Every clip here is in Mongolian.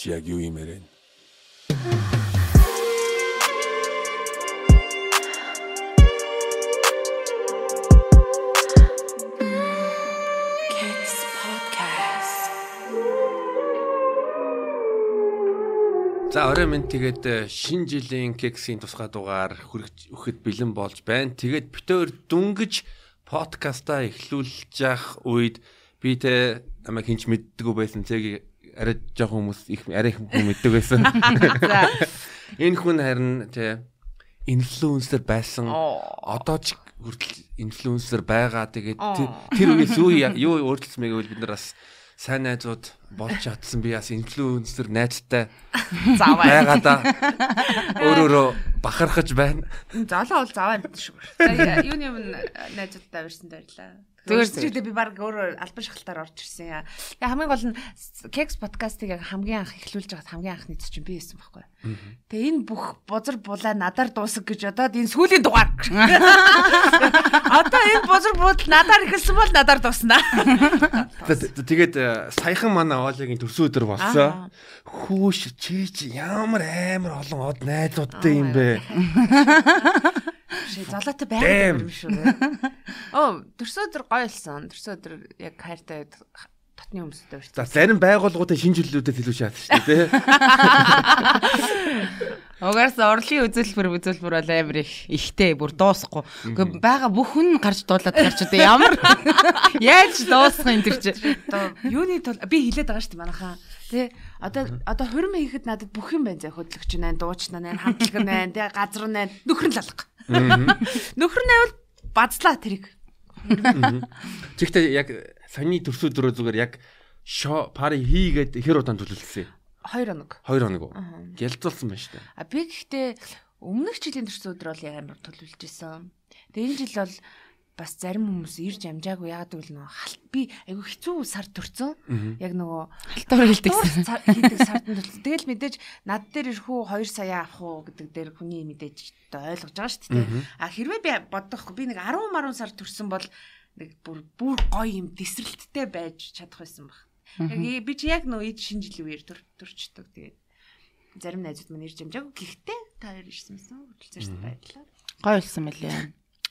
Чи яг юу юм ярэ? За орой минь тэгээд э, шинэ жилийн кексийн тусгай дугаар хүрэх өгөхөд бэлэн болж байна. Тэгээд битээр дүнгэж подкаста эхлүүлж явах үед би тэ намайг хинч мэддэггүй байсан. Тэг арай жоохон хүмүүс их арай их хүмүүс мэддэг байсан. Энэ хүн харин тэ инфлюенсер байсан. Одоо ч хүртэл инфлюенсер байгаа. Тэгээд тэр үеэс юу юу өөрчлөсөн мэйг бид нар бас сайн найзууд болж чадсан би бас инфлюенсер найзтай Заваа. байгаа да. Өөрөөрөө бахархаж байна. Золоо бол заваа юм шүү. Юуны юм найзуудтай авирсан дайрлаа. Зүгээр би баг өөрөө албан шахалтаар орж ирсэн. Яг хамгийн гол нь Kex podcast-ыг яг хамгийн анх эхлүүлж байгаад хамгийн анхны чинь би байсан байхгүй. Тэгээ энэ бүх бузар булаа надаар дуусах гэж одоод энэ сүүлийн дугаар. Одоо энэ бузар буудал надаар эхэлсэн бол надаар дуусна. За, Тэгээд э, саяхан манай Оливийн төрсөн өдөр болсон. Хүүш чи чи ямар амар олон од найзуудтай юм бэ? Шээ золоотой Damn. байгаад юм шүү. Оо, төрсөн өдөр гоё болсон. Төрсөн өдөр яг хайртай дотны хүмүүстэй урьд. За зарим байгууллагуудын шинэ жилүүдэд илүү шаардсан шүү дээ. Угаас орлын үзүүлбэр үзүүлбэр бол амар их ихтэй бүр дуусахгүй. Гэхдээ байгаа бүх хүн гарч дуулаад гарч одоо ямар яаж дуусах юм тэр чи. Одоо юуны тул би хилээд байгаа шүү дээ манайхаа. Тэ одоо одоо хурим хийхэд надад бүх юм байна зэ хөдөлгч байна, дуучна байна, хамтлаг тэ газар нөхөр нь лалга. Нөхөр нь байвал базлаа тэрийг. Тэгэхдээ яг саний төрсөн өдрөө зүгээр яг шо пари хийгээд хэр удаан төлөвлөсөн юм? 2 хоног. 2 хоног уу? Гялзуулсан байна шүү дээ. А би гэхдээ өмнөх жилийн төрсөн өдөр бол амар төлөвлөж исэн. Тэгээ энэ жил бол бас зарим хүмүүс ирж амжаагүй яагаад гэвэл нөгөө халт би айгу хэцүү сар төрцөн. Яг нөгөө. Дуус цар- хийдэг сардан төлөв. Тэгэл мэдээж над дээр ирэх үү 2 сая авах уу гэдэг дээр хүний мэдээж ойлгож байгаа шүү дээ. А хэрвээ би бодохгүй би нэг 10 марун сар төрсөн бол нэг бүр бүр гоё юм тесрэлттэй байж чадах байсан баг. Яг би чи яг нөө ид шинэ жилийн үеэр төр төрчдөг. Тэгээд зарим найзууд маань ирж амжаагүй. Гэхдээ та хоёр ирсэн мэсэн хөдөлцөрт баярлалаа. Гой болсон мөлий.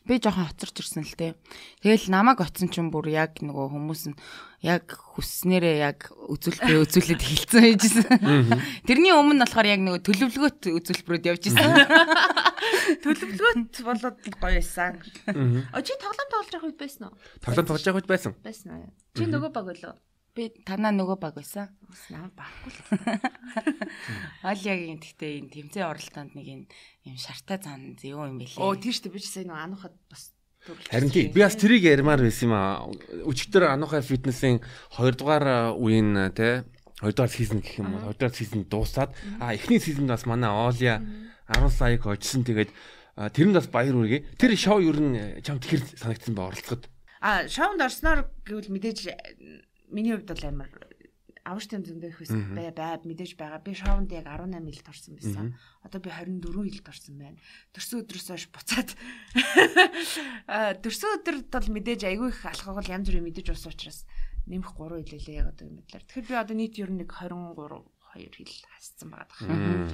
Би жоохон хоцорч ирсэн л те. Тэгэл намайг оцсон ч юм бүр яг нөгөө хүмүүс нь яг хүсснээрээ яг үзүүлбэр үзүүлээд эхэлсэн байжсэн. Тэрний өмнө нь болохоор яг нөгөө төлөвлөгөөт үзүүлбэрүүд явж исэн. Төлөвлөгөөт болоод гоё байсан. А чи тоглоом тоглож явах үед байсан уу? Тоглоом тоглож байгаа үед байсан. Байсан уу? Чи нөгөө баг болоо? Би танаа нөгөө баг байсан. Бас наа баггүй л. Алиягийн гэхдээ энэ тэмцээн оролтоонд нэг юм шартай цаан юу юм бэлээ. Оо тийш дээ би ч сая нөгөө ануухад бас Харин тийм би бас тэрийг ярмаар байсан юм аа. Өчигдөр Анухай фитнесийн 2 дугаар үеийн те 2 дугаар сизон гэх юм уу 2 дугаар сизон дуусаад а эхний сизонд бас манай Оlia 10 саяг очсон тэгээд а, тэрэнд бас баяр үргээ. Тэр шоу ер нь чамд хэр санагдсан ба оролцоход. А шоунд орсноор гэвэл мэдээж миний хувьд бол амар аваш тэм зөндөө их байсан бай бай мэдээж байгаа. Би шоунд яг 18 хилд орсон байсан. Одоо би 24 хилд орсон байна. Төрсөн өдрөөс хойш буцаад төрсөн өдөрт бол мэдээж айгүй их алхагал янз бүрийн мэдээж ус учраас нэмэх 3 хилээлээ яг одоо юм мэдлэр. Тэгэхээр би одоо нийт ер нь нэг 23 2 хил хасцсан байгаа.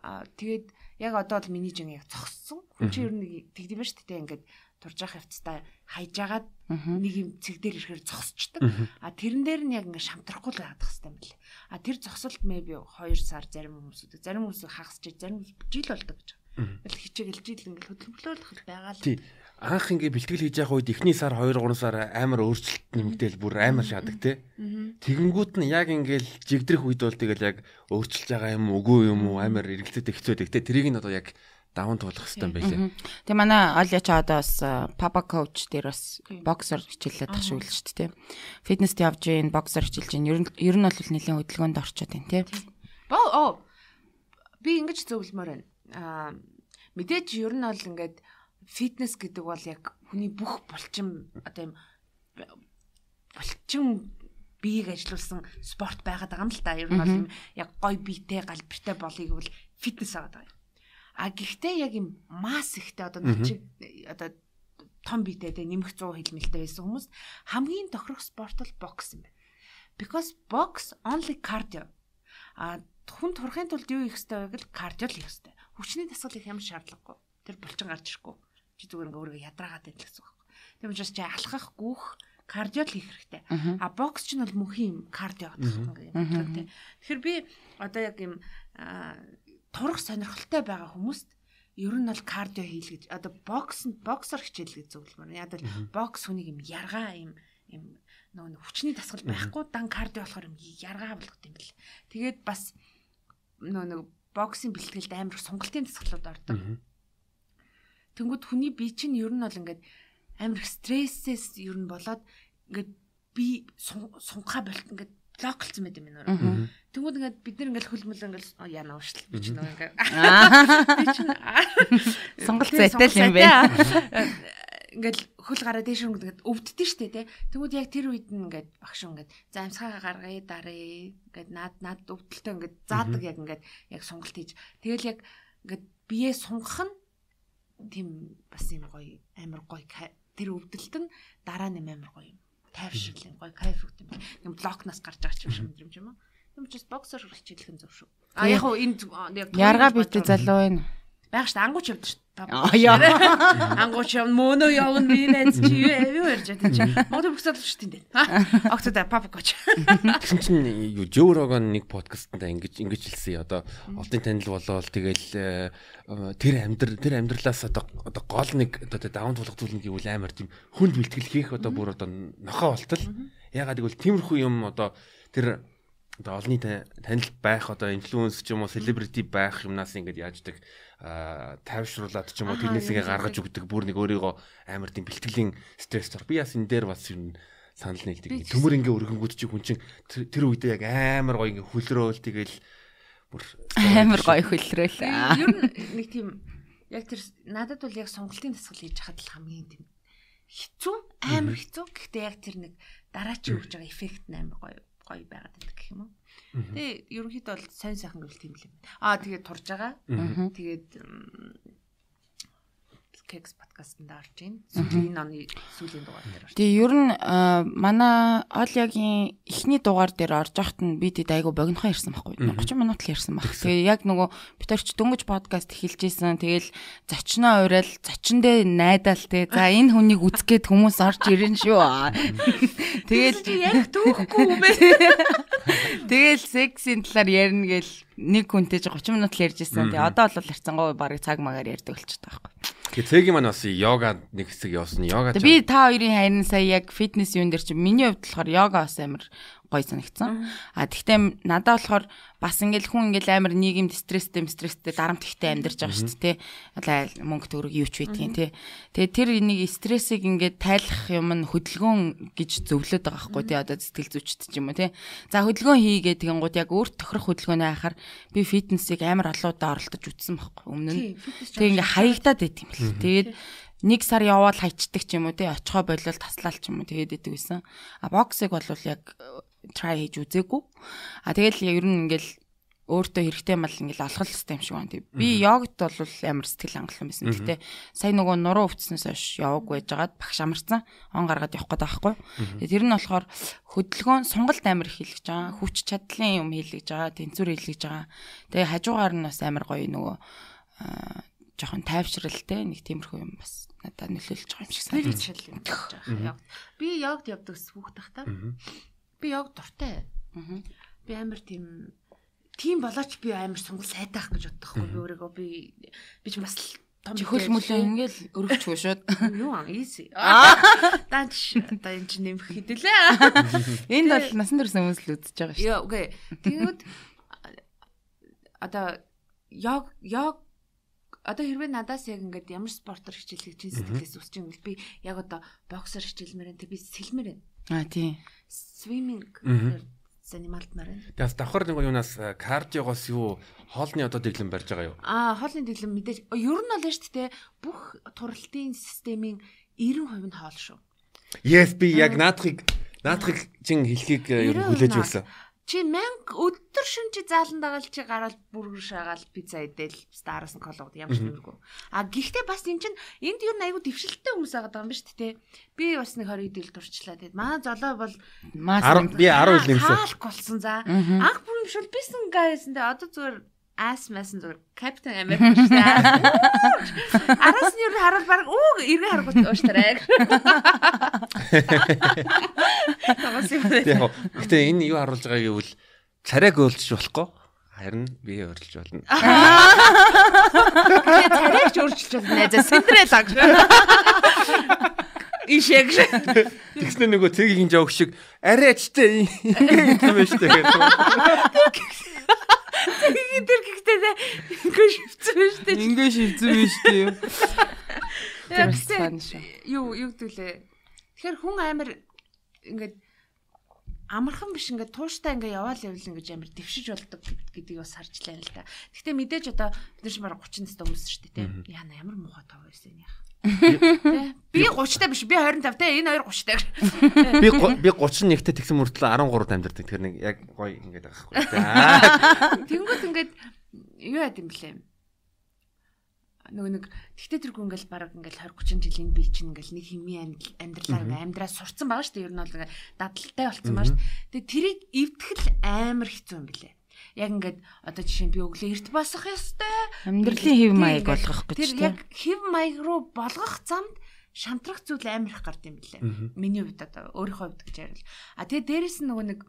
Аа тэгээд яг одоо бол миний жин яг цогссон. Хүн чи ер нь тэгдэм ба шүү дээ ингээд турж явах явцдаа хайжгаад нэг юм цэг дээр ирэхээр зогсчдаг. А тэрэн дээр нь яг ингээд шамтрахгүй л яадах хэвээр юм лээ. А тэр зогсолт би 2 сар зарим хүмүүсүүд зарим хүмүүс хагасч зарим жил болдог гэж. Тэгэл хичээгээл жил ингээд хөдөлгөөлөх байгаа л. Тий. Анх ингээ бэлтгэл хийж явах үед эхний сар 2 3 сар амар өөрчлөлт нэмэгдээл бүр амар шаадаг те. Тэгэнгүүт нь яг ингээл жигдрэх үед бол тэгэл яг өөрчилж байгаа юм үгүй юм уу амар эргэлзээтэй хэцүүдэг те. Тэрийг нь одоо яг даван туулах хэрэгтэй юм байлээ. Тэгээ манай Алия ч одоо бас папа коуч дээр бас боксер хичээлээд тах шүү л шүү дээ. Фитнест явж гин, боксер хичээлж гин. Ер нь ер нь бол нэлээд хөдөлгөөнд орчод байна тий. Оо би ингэж зөвлөмөр байна. Аа мэдээж ер нь бол ингээд фитнес гэдэг бол яг хүний бүх булчин одоо юм булчин биеийг ажилуулсан спорт байгаад байгаа юм л да. Ер нь бол юм яг гой биетэй галбиртай болыг бол фитнес аваад байгаа юм. А гэхдээ яг юм масс ихтэй одоо чиг одоо том биетэй тэ нэмэх 100 хилмэлтэй байсан хүмүүс хамгийн тохирох спорт бол бокс юм байна. Because box only cardio. А хүн турахын тулд юу хийх ёстой вэ гэвэл кардиол хийх ёстой. Хүчний дасгал их ямар шаардлагагүй. Тэр булчин гарч ирэхгүй. Чи зүгээр ингээ өөрийгөө ядраагаад байх гэсэн үг. Тийм учраас чи алхах, гүөх, кардиол хийх хэрэгтэй. А бокс ч нь бол мөнхийн юм кардио гэдэг юм. Тэгэхээр би одоо яг юм турах сонирхолтой байгаа хүмүүст ер нь бол кардио хийл гэж одоо бокс боксер хичээл гэж зөвлөмөр. Яг л бокс хүнийг юм яргаа юм юм нөгөө хүчний дасгал байхгүй дан кардио болохоор юм яргаа болгох юм бэл. Тэгээд бас нөгөө нэг боксийн бэлтгэлд амар сунгалтын дасгалууд ордог. Тэнгүүд хүний бие чинь ер нь бол ингээд амар стрессээс ер нь болоод ингээд би сунгахаа болт ингээд блоклцсон байт юм байна. Тэнгүүд ингээд бид нар ингээд хөлмөл ингээд яана уушл би ч нөгөө ингээд сонголт зайтай юм байна. Ингээд хөл гараа дээш ингээд өвддөн штэ тий. Тэнгүүд яг тэр үед нь ингээд багш ингээд за амсгаа гаргая дарыг ингээд наад наад өвдөлтөө ингээд заадаг яг ингээд яг сонголт хийж. Тэгэл яг ингээд бие сунгах нь тийм бас юм гоё амар гоё тэр өвдөлт нь дараа нь амар гоё юм тайвшруулын гоё кайф өгд юм. Блокноос гарч байгаа ч юм шиг юм юм. Юм ч бас боксер хичээлэх нь зөв шүү. А яг хуу энэ яг ярга битэй залуу байна. Баг ш ангууч явд ш. Ангууч явна мөнөө явна би найз чи юу ярьж байгаа чи. Монгол боксер л ш тийм дээ. Октода папа коч. Тэгсэн чинь юу Жөөрогон нэг подкастт ингэж ингэж хэлсэн. Одоо олдын танил болоод тэгэл э, тэр амьдрал тэр амьдралаас одоо одоо гол нэг одоо даван тулах зүйл нь гэвэл амар тийм хүнд бэлтгэл хийх одоо бүр одоо нохоо болтол. Ягаад гэвэл тиймэрхүү юм одоо тэр одоо олонний танил байх одоо инфлюенс ч юм уу селебрити байх юмнаас ингэж яаждаг тайвшруулад ч юм уу тэрнээсээ гаргаж өгдөг бүр нэг өөрийгөө амар тийм бэлтгэлийн стресс тор. Би бас энэ дээр бас юм санал нийлдэг. Төмөр ингээ өргөнгүүд чи хүн чин тэр үедээ яг амар гоё ингээ хөлрөөл тэгэл бүр амар гоё хөлрөөл. Ер нь нэг тийм яг тэр надад бол яг сонголтын дасгал хийж хахад л хамгийн тийм хэцүү амар хэцүү. Гэхдээ яг тэр нэг дараачийн өгж байгаа эффект амар гоё гоё байгаад байдаг гэх юм уу. Тэгээ ерөнхийдөө бол сайн сайхан гэвэл тийм л юм. Аа тэгээд турж байгаа. Тэгээд кекс подкастт орж ийн. Сүүлийн оны сүүлийн дугаар дээр орж. Тэгээ ер нь манай ол ягийн эхний дугаар дээр орж яхад нь би тэд айгу богинохон ирсэн байхгүй. 30 минут л ирсэн баг. Тэгээ яг нөгөө битэрч дөнгөж подкаст эхэлж исэн. Тэгэл зочноо уриал зочиндээ найдаал те. За энэ хүнийг үзгээд хүмүүс орж ирэн шүү. Тэгэл яг түүхгүй юм бэ. Тэгэл сексийн талаар ярина гэл нэг хүнтэй 30 минут л ярьж исэн. Тэгээ одоо бол харцангуй барыг цаг магаар ярьдаг болчиход байгаа байхгүй. Тэгээ цэгийн маань бас йога нэг хэсэг явсан. Йога би та хоёрын харин сая яг фитнес юун дээр чи миний хувьд болохоор йога бас амар гоё санагдсан. А тэгтээ надад болохоор бас ингээл хүн ингээл амар нийгэмд стресстэй стресстэй дарамт ихтэй амьдарч байгаа шүү дээ. Одоо мөнгө төгрөг юу ч байдгийн тий. Тэгээ тэр нэг стрессийг ингээд тайлах юм нь хөдөлгөөн гэж зөвлөд байгаа байхгүй тий. Одоо сэтгэл зүйчт ч юм уу тий. За хөдөлгөөн хийгээ тэгэнгუთ яг өөр тохирох хөдөлгөөнөө хайхаар би фитнесийг амар олоодаа оролдож үтсэн байхгүй өмнө нь. Тэгээ ингээ хаягдаад байт юм бэл. Тэгээд нэг сар яваад хайчдаг ч юм уу тий очихоо болол таслал ч юм уу тэгээд идэг байсан. А боксыг бол яг try хийж үзээгүй. А тэгэл ер нь ингээл өөртөө хэрэгтэй мал ингээл олох хэрэгтэй юм шиг байна. Би йогт бол амар сэтгэл хангалуун байсан. Гэтэ сая нөгөө нуруу өвчснөөс хойш яваагүй байжгаад багш амарсан. Он гаргаад явах гээд байхгүй. Тэр нь болохоор хөдөлгөөн сонголт амар хийлгэж байгаа. Хүч чадлын юм хийлгэж байгаа. Тэнцвэр хийлгэж байгаа. Тэгээ хажуугаар нь бас амар гоё нөгөө жоохон тайвшралтай нэг тиймэрхүү юм бас надад нөлөөлж байгаа юм шиг санагдаж байна. Би йогт явдаг хүүхд тахта. Би йог дуртай. Би амар тийм тийм болооч би амар сунгал сайдаах гэж боддог хгүй би өөрийгөө би би ч бас том хөл мөлөө ингээл өрөвчгүй шууд. Юу аа easy. Данч одоо энэ чинь нэмэх хэдэлээ. Энд бол насан турш хүмүүс л үзэж байгаа шүү. Яа үгүй. Тэгвэл одоо яг яг одоо хэрвээ надаас яг ингээд ямар спортоор хичээлэх чинь сэтгэлээс үсч юм бол би яг одоо боксер хичээлмээр энэ би сэлмээр байна. Аа тий. Swimming занималтмаар байна. Тэгээс давхар нэг юунаас э, кардиогоос юу хоолны одоо дэглэм барьж байгаа юу? Аа хоолны дэглэм мэдээж ер нь бол шүү дээ бүх туралтын системийн 90% нь хоол шүү. Yes би яг наадахыг наадахыг чин хэлхийг э, ер нь хүлээж байсан. Чи мянга өдөр шөн чи заалан дагаал чи гараад бүргэр шаагаал пицца идэл стараас нь колгод ямар ч нэмэргүй. А гэхдээ бас эн чин энд юу айгу дэвшилттэй хүмүүс байгаа юм ба шүү дээ. Би бас нэг 20 идэл дурчлаа. Тэгээд манай золоо бол Мас би 10 жил нэмсэн. хаалх болсон за. Анх бүр юм шул бисэн гайсэн дээ. Одоо зүгээр ас масан зүгээр капитан Америк шүү дээ. Араас нь юу харуул баг үү эргээ харахгүй ууштарай. Яг гэтээ энэ юу харуулж байгаа гэвэл царайг өөлж болохгүй. Харин би өөрлөж болно. Тэгээ царайч өөрчилж. Найзаа Синдрелла гэж. Ишэг. Тэгснэ нөгөө цэгийн жоог шиг арай ачтай ингэ юм шүү дээ. Тэгээ тэр гэхдээ ингээ шивцэн шүү дээ. Ингээ шивцэн биш тийм. Яг юу юу гэдүүлээ. Тэгэхээр хүн амар ингээд амархан биш ингээд тууштай ингээ яваал явал ингэж амар дэвшиж болдог гэдгийг бас харж лээ л да. Гэхдээ мэдээж одоо бид нар ч баг 30 настай хүмүүс шүү дээ тийм. Яна ямар муухай тав байсан яах. Би 30 та биш би 25 те энэ хоёр 30 та. Би би 31-т тэгсэн мөртлөө 13 амьдэрдэг. Тэгэхээр нэг яг гоё ингэж байгаа. За. Тэнгүүт ингээд юу яд юм блэ? Нөгөө нэг тэгтээ тэргүй ингээл баг ингээл 20 30 жилийн би чинь ингээл нэг химийн амьдралаар амьдраа сурцсан байгаа шүү дээ. Ер нь бол ингээл дадалтай болцсон байгаа шүү дээ. Тэгээ тэрийг эвтгэл амар хэцүү юм блэ. Яг ингээд одоо жишээ нь би өглөө эрт босох ёстой. Амьдралын хэв маяг болгох гэж Тэр тийм. яг хэв маяг руу болгох замд шантрах зүйл амар их гард юм блэ. Миний хувьд одоо өөрийнхөө хувьд гэж ярил. А тэгээ дээрэс нь нөгөө нэг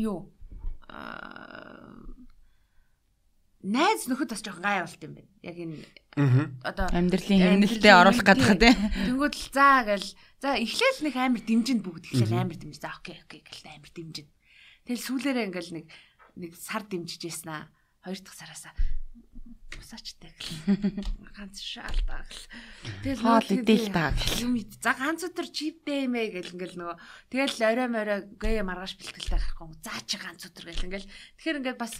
юу аа найз нөхөд бас жоохон гай болт юм байна. Яг энэ одоо Амьдралын хэмнэлтэд оруулах гадах тийм. Тэнгүүд л заа гэл за эхлээл нэг амар дэмжинд бүгд эхлээл амар дэмж. За окей окей гэл амар дэмжин. Тэгэл сүүлээрээ ингээл нэг нэг сар дэмжиж яснаа. Хоёр дахь сараасаа усаачтай гэл. Ганц шаалтаа гэл. Тэгэл Хоол нөгөө идээл таа гэл. Юм ид. За ганц өдөр чиптэй юм ээ гэл ингээл нөгөө тэгэл орой морой гээ маргааш бэлтгэлтэй гарахгүй. За чи ганц өдөр гэл ингээл. Тэгэхээр ингээд бас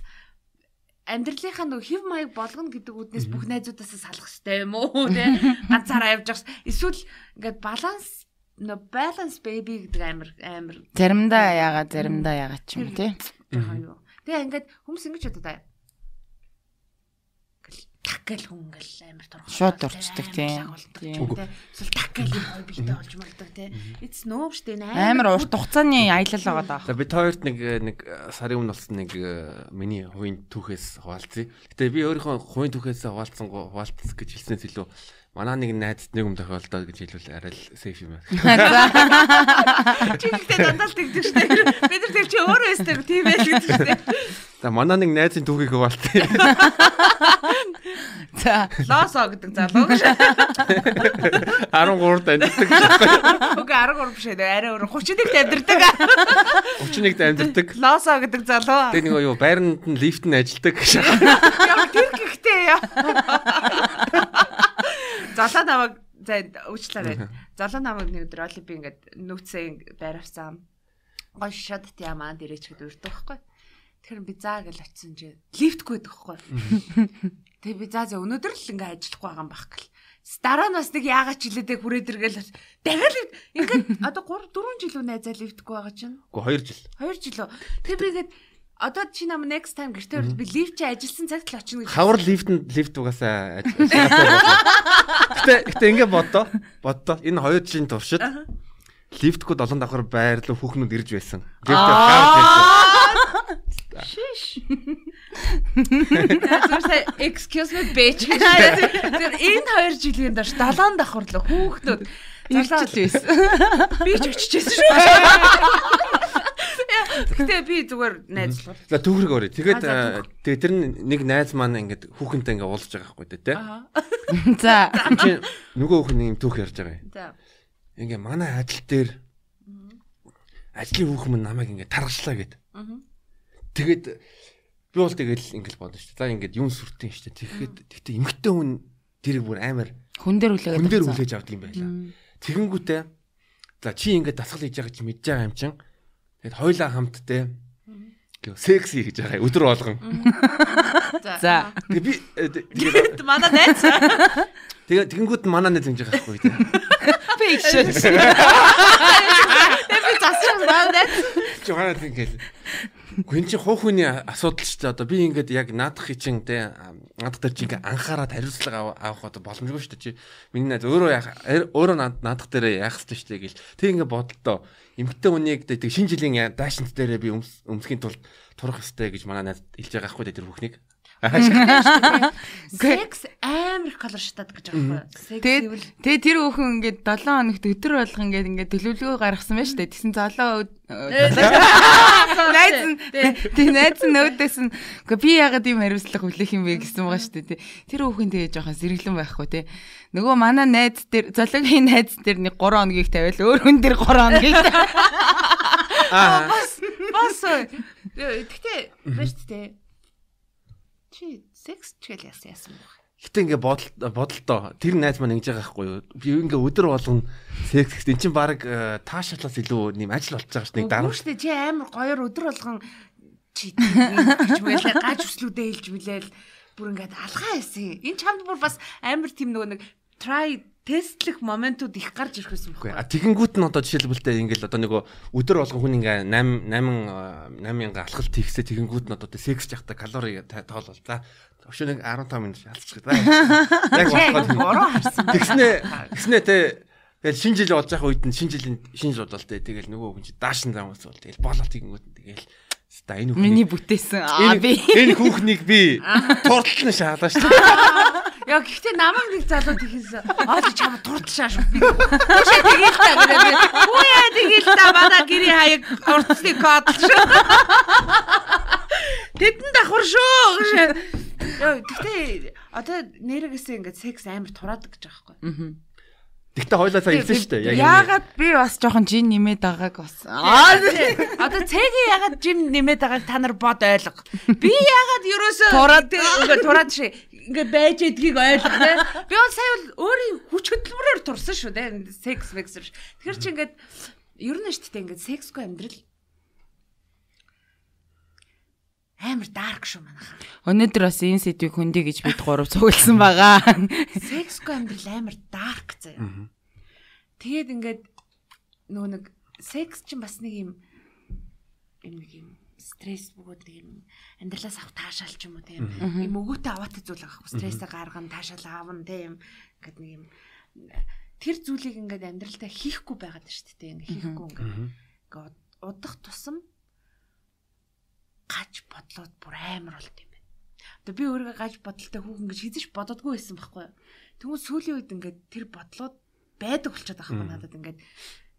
амьдралынхаа нөгөө хев маяг болгоно гэдэг үднээс бүх найзуудаасаа салах хэрэгтэй юм уу те ганцаараа явж байгаас эсвэл ингээд баланс нөө balance baby гэдэг амар амар Заримдаа яагаад заримдаа яагаад ч юм тий. Тэгээ ингээд хүмүүс ингэж бодод аа такkel хүн ингээл амар торгох Шууд дурчдаг, тийм. Тийм. эсвэл такkel юм хой бийтэй болж молдог те it's no штэ Амар урт хугацааны аялал байгаа даа. За бид хоёрт нэг нэг сарын өмнө болсон нэг э, миний хувийн түүхээс хуваалцъя. Гэтэ би өөрийнхөө хувийн түүхээс хуваалцсан хуваалцах гэж хэлснээс илүү манай нэг найзд нэг юм тохиолдоод гэж хэлвэл арай л сейф юм байна. чи ихтэй дандаа л тэгдэг штэ бид нар тэр чи өөрөө өстэй тийм байл гэдэг штэ За манай нэг найзын түүхийг хуваалцъя. За. лосо гэдэг залуу гэж 13-д амьддаг, Үгүй 13 биш ээ арай өөр 31-т амьдрдаг 31-д амьддаг. лосо гэдэг залуу Тэгээ нэг юу байранд нь лифт нь ажилдаг. яг тэр гихтэй яа залуу намайг за уучлаарай залуу намайг нэг өдөр оли би ингээд нүүцээ байр авсан гоо шат тямаа дээрэж хэд урд байхгүй тэгэхээр би заа гэж очисон чи лифтгүй байдаг байхгүй Тэгээ би заа за өнөөдөр л ингээ ажиллахгүй байгаа юм баг гэл. Дараа нь бас нэг яагаад ч хилээдээ хүрээд иргээл дахиад ингээд одоо 3 4 жил үү найзаа лифтгүй байгаа чинь. Уу 2 жил. 2 жил үү. Тэгээ би ингээд одоо чи нам next time гэртээ орол би лифт чи ажилласан цагт л очино гэж. Хавар лифтэнд лифт угаасаа ажилласан. Гэтэ гэтэ ингэ боддоо. Боддоо. Энэ 2 жилийн туршид лифтгүй 7 давхар байр руу хүүхнүүд ирж байсан. Лифтээр хавар Шиш. Тэрсээ excuse me bitch. Тэр энэ 2 жилийн даш 7 давхар л хүүхнүүд Ирчил байсан. би ч очижсэн шүү. Гэтэ би зүгээр найзлах. За төгрөг орё. Тэгээд тэгээд тэр нэг найз маань ингээд хүүхэнтэй ингээд уулзж байгаа байхгүй дээ, тэ? За. Чи нөгөө хүүхэн юм түүх ярьж байгаа юм. За. Ингээ манай ажил дээр ажлын хүүхэн минь намайг ингээ таргачлаа гэд. Тэгээд би бол тэгэл ингээл бодсон шүү дээ. За ингээд юм сүртэн шүү дээ. Тэгэхэд тэгтээ эмгтэн хүн тэр бүр амар Хүн дээр үлээгээд. хүн дээр үлээж авдаг юм байлаа. Тэгэнгүүтээ за чи ингээд дасгал хийж байгаа чи мэдж байгаа юм чин. Тэгэд хоёлаа хамт те секси гэж байгаа өдөр болгон. За. Тэгээ би э, тэгээд Манай найз. тэгээ тэгэнгүүт манай найз ингэж байгаа байхгүй те. фейк шээ. Би засчих байна. Жоханаа ингээл Гүн чи хуу хүний асуудал ч дээ одоо би ингээд яг наадах чинь те наадах дээр чи ингээд анхаарал хариуцлага авах одоо боломжгүй шүү дээ чи миний найз өөрөө яах өөрөө наадах дээр яах шүү дээ гэл тэг ингээд бодлоо эмгтэн хүнийг тэг шинэ жилийн даашинт дээрээ би өмсөхийн тулд турах хэрэгтэй гэж манай найз хэлж байгаа байхгүй тэр бүхнийг Секс амар колор шатаад гэж байгаа байхгүй. Тэгээд тэр хүүхэн ингээд 7 хоногт өдөр болго ингээд ингээд төлөвлөгөө гаргасан байна шүү дээ. Тэгсэн золоо найз нь тийм найз нь нөөдөөс нь үгүй би ягаад ийм хариуцлага хүлээх юм бэ гэсэн байгаа шүү дээ. Тэр хүүхэн тэгээ жоохон сэргэлэн байхгүй те. Нөгөө манай найз дээр зологийн найз дээр нэг 3 хоногийг тавиал өөр хүн дээр 3 хоногийг. Аа бас бас тэгтээ байж тээ чи секс ч гэл яасан яасан баг. Гэтэ ингээ бодол бодолтоо тэр найз маань ингэж байгаа байхгүй юу? Би ингээ өдөр болгон секс гэсэн чинь баг э, таашаалаас илүү нэм ажил болж байгаа ш нэг дараа. Үгүй чи амар гоёор өдөр болгон чи гэж мэлээ гаж хүслүүдээ хэлж билээл бүр ингээд алгаа хийсэн. Энэ чамд бүр бас амар тийм нөгөө нэг try тестлэх моментууд их гарч ирэх байсан байхгүй. А тэгэнгүүт нь одоо жишээлбэлтэй ингээл одоо нөгөө өдөр болгон хүн ингээ 8 8 8000 алхалт хийхсээ тэгэнгүүт нь одоо секс жахта калори тоолол за. Өшөө нэг 15 минут алцчих гэдэг. Яг болоход бороо харсан. Тэгснэ тэгснэ те Тэгэл шинэ жил болж байгаа үед нь шинэ жилийн шинэ жил болтой. Тэгэл нөгөө хүн чи даашин замаас бол тэгэл болоо тэгэнгүүт тэгэл Ста энэ миний бүтээсэн аа би энэ хүүхнийг би турталт нь шаалаа шүү. Яа гэхдээ намайг нэг залуу тийхээс аа чи чамд турталшаа шүү би. Үшээ тэгээл та гэдэг. Хүү яа тэгээл та манай гэрийн хаяг уртсны код шүү. Тэдэн давхар шүү гэхдээ одоо нэрээсээ ингээд секс амар тураадаг гэж байгаа байхгүй. Аа Тэгтээ хойлоо сая хэлсэн шүү дээ. Яагаад би бас жоохон жин нэмээд байгааг бас. Аа одоо цэгийн яагаад жин нэмээд байгааг та нар бод ойлго. Би яагаад ерөөсөө тураад ингээ тураад ши ингээ байж эдгийг ойлго те. Би бол сая бол өөрийн хүч хөдөлмөрөөр турсан шүү те. Секс мексэр. Тэгэхээр чи ингээд ер нь шүү дээ ингээ сексгүй амьдрал амар дарк шүү манайхаа. Өнөөдөр бас энэ сэдвийг хөндий гэж бид гурав цугласан байгаа. Сексгүй амьдрал амар дарк заяа. Тэгээд ингээд нөгөө нэг секс чинь бас нэг юм юм нэг юм стресс бөгөөд нэг юм амьдралаас авах таашаал ч юм уу тийм. Юм өгөөтэй аваатай зүйл хэрэг стрессээ гаргана таашаал аавна тийм. Ингээд нэг юм тэр зүйлийг ингээд амьдралдаа хийхгүй байгаад шүү дээ ингээд хийхгүй ингээд. Удах тусам гаж бодлоод бүр амар болд юм байна. Одоо би өөрийгөө гаж бодолтой хүүхэн гэж хизэж бододгүй байсан байхгүй юу. Тэгвэл сүүлийн үед ингээд тэр бодлоод байдаг болчиход байгаа юм надад. Ингээд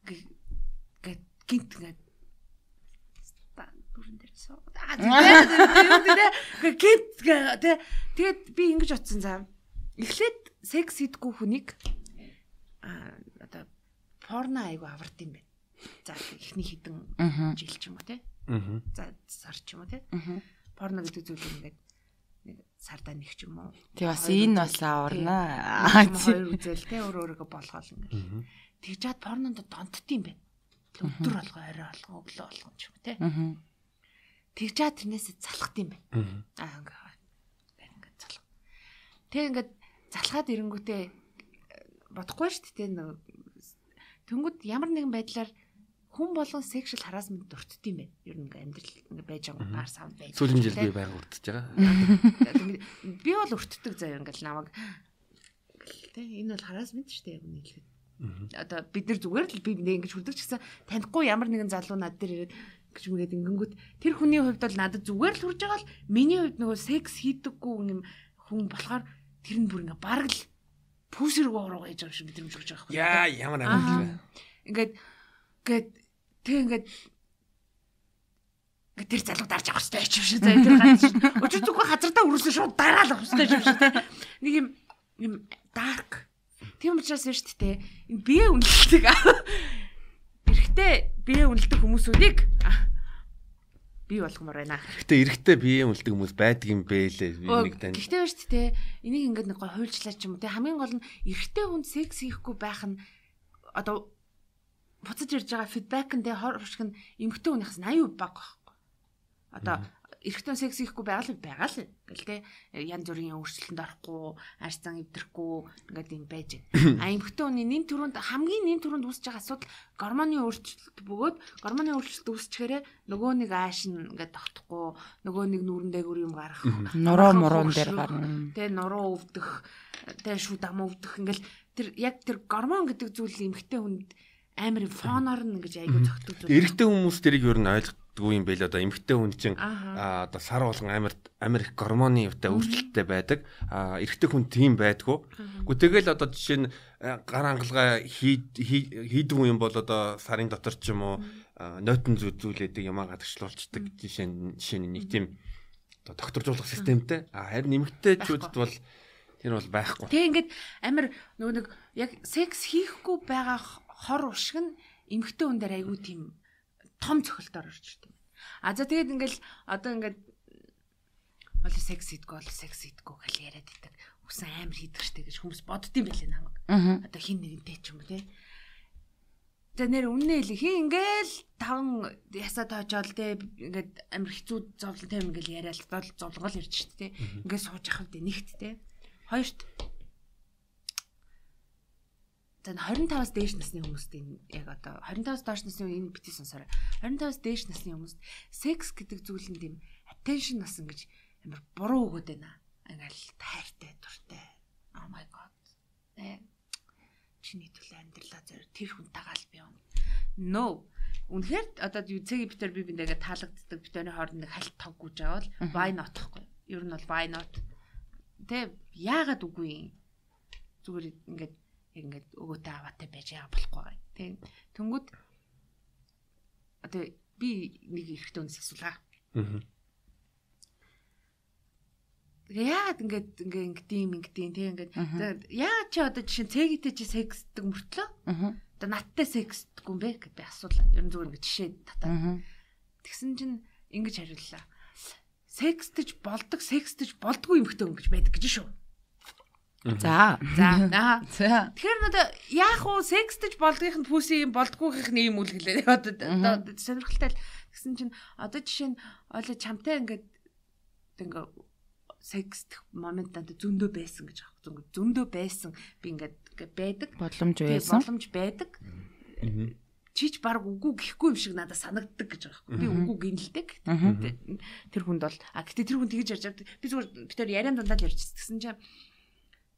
ингээд гинт ингээд бүрэн дээр суу. Гинт тэгээд би ингэж утсан заа. Эхлээд секс хийдгүү хүнийг а одоо порно айгу авард юм байна. За эхний хідэн жил ч юм уу те. За сар ч юм уу те. Порно гэдэг зүйл ингээд нэг сардаа нэг ч юм уу. Тэг бас энэ бас аварна. Хоёр үзэл те өөр өөрөөгөө болгоол ингээд. Тэгж чад порнонд донтд юм байна. Өдөр болго орой болго өглөө болго ч юм уу те. Тэгж чад тэрнээс залхад юм байна. Аа ингээд ингээд залх. Тэг ингээд залхаад ирэнгүүтээ бодохгүй шүү дээ. Тэнгүүд ямар нэгэн байдлаар хүн болгон sexual harassment дурдд юм байна. Ер нь ингээ амьдрал ингээ байж байгаа гар сав байж. Сүүлийн жил би байнга уртж байгаа. Би бол уртдаг заяа ингээл намайг тэ энэ бол harassment шүү дээ яг үнэ хэлэхэд. Одоо бид нар зүгээр л би нэг ингэж хүрдэг ч гэсэн танихгүй ямар нэгэн залуу над дээр ирээд гэж үгээд ингэнгүүт тэр хүний хувьд бол надад зүгээр л хүрж байгаа л миний хувьд нөгөө секс хийдэггүй юм хүн болохоор тэр нь бүр ингээ бараг л пүүсэрэг уруу гэж байгаа шиг мэдрэмж өгч байгаа юм. Яа ямар амар вэ? Ингээд ингээд Тэг ингээд ингээд тэр залуу дарж авах хэрэгтэй ч юм шиг заа тэр ганц. Өчиг зүгээр хазартаа өрөөсөө шууд дараал авах хэрэгтэй юм шиг. Нэг юм юм dark. Тийм учраас шүү дээ. Бие үнэлдэг. Эрэхтэй бие үнэлдэг хүмүүсүүдийг би болгомоор байна. Гэтэ эрэхтэй бие үнэлдэг хүмүүс байдаг юм бэ лээ. Нэг тань. Гэхдээ шүү дээ. Энийг ингээд нэг гой хуйлчлаа ч юм уу те. Хамгийн гол нь эрэхтэй хүн секс хийхгүй байх нь одоо буцаж ирж байгаа фидбэк нь тэ хор хуршиг нь эмгтэн хүнийхээс 80% бага байхгүй. Одоо эрэгтэй секс хийхгүй байгаа л байгаа л ингээл те янз бүрийн өөрчлөлтөнд орохгүй арьцан эвдэрэхгүй ингээд юм байж байна. А эмэгтэй хүний нэн төрөнд хамгийн нэн төрөнд үүсэж байгаа асуудал гормоны өөрчлөлт бөгөөд гормоны өөрчлөлт үүсчихээрээ нөгөө нэг ааш нь ингээд тогтохгүй нөгөө нэг нүүрэн дээгүүр юм гарах нуруу муруун дээр гарна. Тэ нуруу өвдөх тэ шүд ам өвдөх ингээл тэр яг тэр гормон гэдэг зүйл эмэгтэй хүнд амар фоноор нь ингэж айгүй зөгтөг зүйл. Эрэгтэй хүмүүс тэрийг юу н ойлгодгүй юм байл одоо эмэгтэй хүн чинь одоо сар болгон амар их гормоны юутай өөрчлөлттэй байдаг. А эрэгтэй хүн тийм байдгүй. Гэхдээ тэгэл одоо жишээ нь гар хангалгаа хийдэг юм бол одоо сарын дотор ч юм уу нойтон зүзүүлээдэг юм гадагшлуулцдаг жишээ нь жишээ нь нэг тийм одоо докторжуулах системтэй. А харин эмэгтэйчүүдэд бол тэр бол байхгүй. Тэг ингээд амар нөгөө нэг яг секс хийхгүй байгаа хор уршиг нь эмгхтэй хүн дээр айгүй тийм том цохилтоор орж ирдэг. А за тэгээд ингээл одоо ингээд бол секс хийдгүү бол секс хийдгүү гэж яриад идэг. Үсэн амар хийдэг штэ гэж хүмүүс боддсон байлээ намайг. Одоо хин нэгэнтэй ч юм уу те. За нэр үннээ л хин ингээл таван ясаа тоожоол те ингээд амар хэцүү зовлон тайм ингээл яриад зовлонгол ирж штэ те. Ингээд сууж явах үү нэгт те. Хоёрт За 25-аас дээш насны хүмүүст энэ яг одоо 25-аас доош насны энэ бити сонсороо. 25-аас дээш насны хүмүүст секс гэдэг зүйл нь тийм attention насан гэж амар буруу өгöd байна. Ингээл тайртай, дуртай. Oh my god. Э чиний төлөө амьдралаа зөөр тэр хүн тагаал би юм. No. Үнэхээр одоо цэгийн битэр би биндээгээ таалагддаг битэрийн хооронд нэг хальт тог гүйж авал why not гэхгүй. Ер нь бол why not. Тэ яагаад үгүй юм. Зүгээр ингээд ингээд өгөөтэй аваатай байж яа болохгүй гай. Тэг. Тэнгүүд одоо би нэг эрэгтэй хүнээс асуулаа. Аа. Яагаад ингээд ингээ ингэдэм ингэдэм тэг ингээд яагаад чи одоо жишээ цэгтэй чи сексдэг мөртлөө одоо надтай сексдэггүй юм бэ гэд би асуулаа. Ер нь зүгээр ингээ жишээ татаа. Тэгсэн чинь ингэж хариуллаа. Секстэж болдог, секстэж болдгүй юм хтөө ингэж байдаг гэж шүү. За. За. За. Тэгэхээр надаа яах вэ? Секстэж болдгийнх нь пүүси юм болдгүйх нь ийм үл гэлээ. Одоо сонирхолтой л гэсэн чинь одоо жишээ нь ойлоо чамтай ингээд ингээ секст моментанд зөндөө байсан гэж аах. Зөндөө байсан. Би ингээд байдаг. Боломж байсан. Боломж байдаг. Чич баг үгүй гэхгүй юм шиг надад санагддаг гэж байгаа юм. Би үгүй гинэлдэг. Тэр хүнд бол а гэтээ тэр хүн тэгж ярьж байгаа. Би зүгээр би тэр яриан дундаа л ярьж гэсэн чинь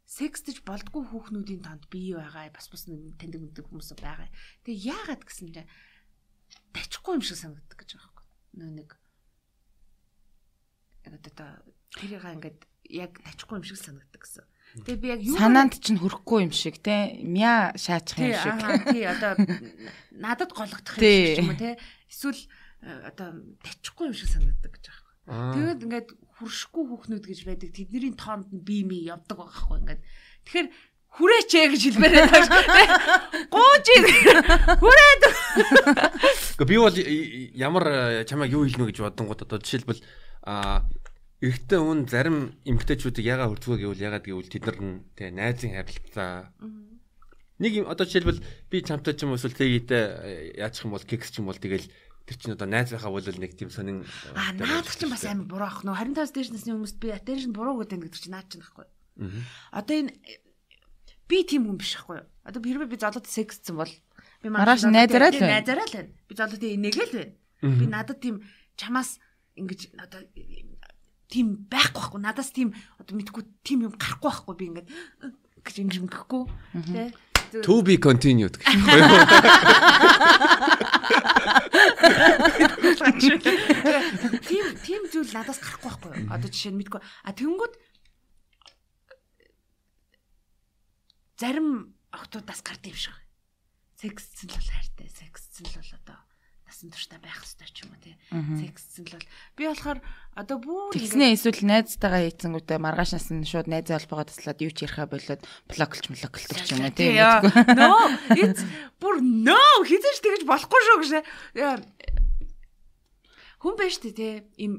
секстэж болдгүй хүүхнүүдийн танд бие байгаа бас бас таньдаг мэддэг хүмүүс байгаа. Тэгээ яагаад гэсэн чинь тачихгүй юм шиг санагддаг гэж байгаа юм. Нөө нэг одоо тэрийг ингээд яг тачихгүй юм шиг санагддаг гэсэн. Тэгээ би яг юу санаанд чинь хөрөхгүй юм шиг те мя шаачих юм шиг. Тий одоо надад гологдох юм шиг юм те эсвэл э, одоо тачихгүй юм шиг санагддаг гэж байгаа юм. Тэгээд ингээд хүршихгүй хүүхнүүд гэж байдаг. Тэдний тоонд нь бие мий явдаг байгаа хгүй ингээд. Тэгэхээр хүрээч ээ гэж хэлмээр байна. Гууж хүрээд. Гэхдээ би бол ямар э, чамайг юу хэлнэ гэж бодонгууд одоо жишээлбэл а эрэгтэй хүн зарим эмэгтэйчүүдийг ягаа хөрцгөө гэвэл ягаад гэвэл тэд нар нь тэ найзын харилцаа нэг одоо жишээлбэл би чамтай ч юм уу эсвэл тэгээтэй яачих юм бол кекс ч юм бол тэгэл тэр чинь одоо найзынхаа бол нэг тийм сонин аа наадах чинь бас амар буруу ах нөө 25-аас дээш насны хүмүүст би attention буруу гэдэг гэдэг чинь наад чинь байхгүй. Одоо энэ би тийм хүн биш байхгүй. Одоо хэрвээ би золоод сексцсэн бол би маргааш найзараа л. Найзараа л байна. Би золоод энийгэл байна. Би надад тийм чамаас ингэж одоо тийм байхгүй байхгүй. Надаас тийм одоо мэдгүй тийм юм гарахгүй байхгүй. Би ингэж гэж ингэж мөхгүй. Тэ To be continued гэх юм. Тийм тийм зүйл надаас гарахгүй байхгүй юу? Одоо жишээ нь мэдгүй. А тэнгүүд зарим охтуудаас гардаг юм шиг. Сексцэн л бол хайртай. Сексцэн л бол одоо насан туршдаа байх хэрэгтэй ч юм уу тий. Сексцэн л бол би болохоор одоо бүр Тэгснээ эсвэл найзтайгаа хийцэнгүүтээ маргааш нас нь шууд найзын холбоогоо таслаад юу ч яриха болоод блоклж блоклдог ч юм уу тий. No, it's бүр no хизээч тэгэж болохгүй шүү гэж. Хүн байж тээ тий.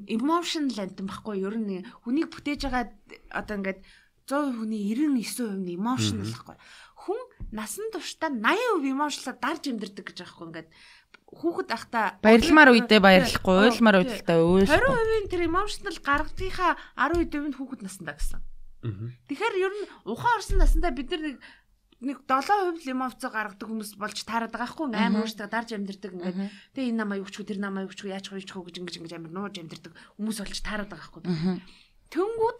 Emotional антан байхгүй ер нь хүнийг бүтээж байгаа одоо ингээд 100% хүний 99% нь emotional байхгүй. Хүн насан туршдаа 80% emotional дарж амьдрдаг гэж аахгүй ингээд хүүхэд ахта баярламаар үедээ баярлахгүй, уйлмаар үедээ уйл. 20% тэр emotional гаргадынхаа 10% нь хүүхэд насндаа гэсэн. Тэгэхээр ер нь ухаан орсон насндаа бид нар нэг нэг 7% лимовцоо гаргадаг хүмүүс болж таарад байгаа хгүй амар ууштай дарж амьдэрдэг ингээд. Тэгээ энэ намаа юу ч тэр намаа юу ч яаж хавж хөө гэж ингэж ингэж амар нууж амьдэрдэг хүмүүс болж таарад байгаа хгүй. Тэнгүүд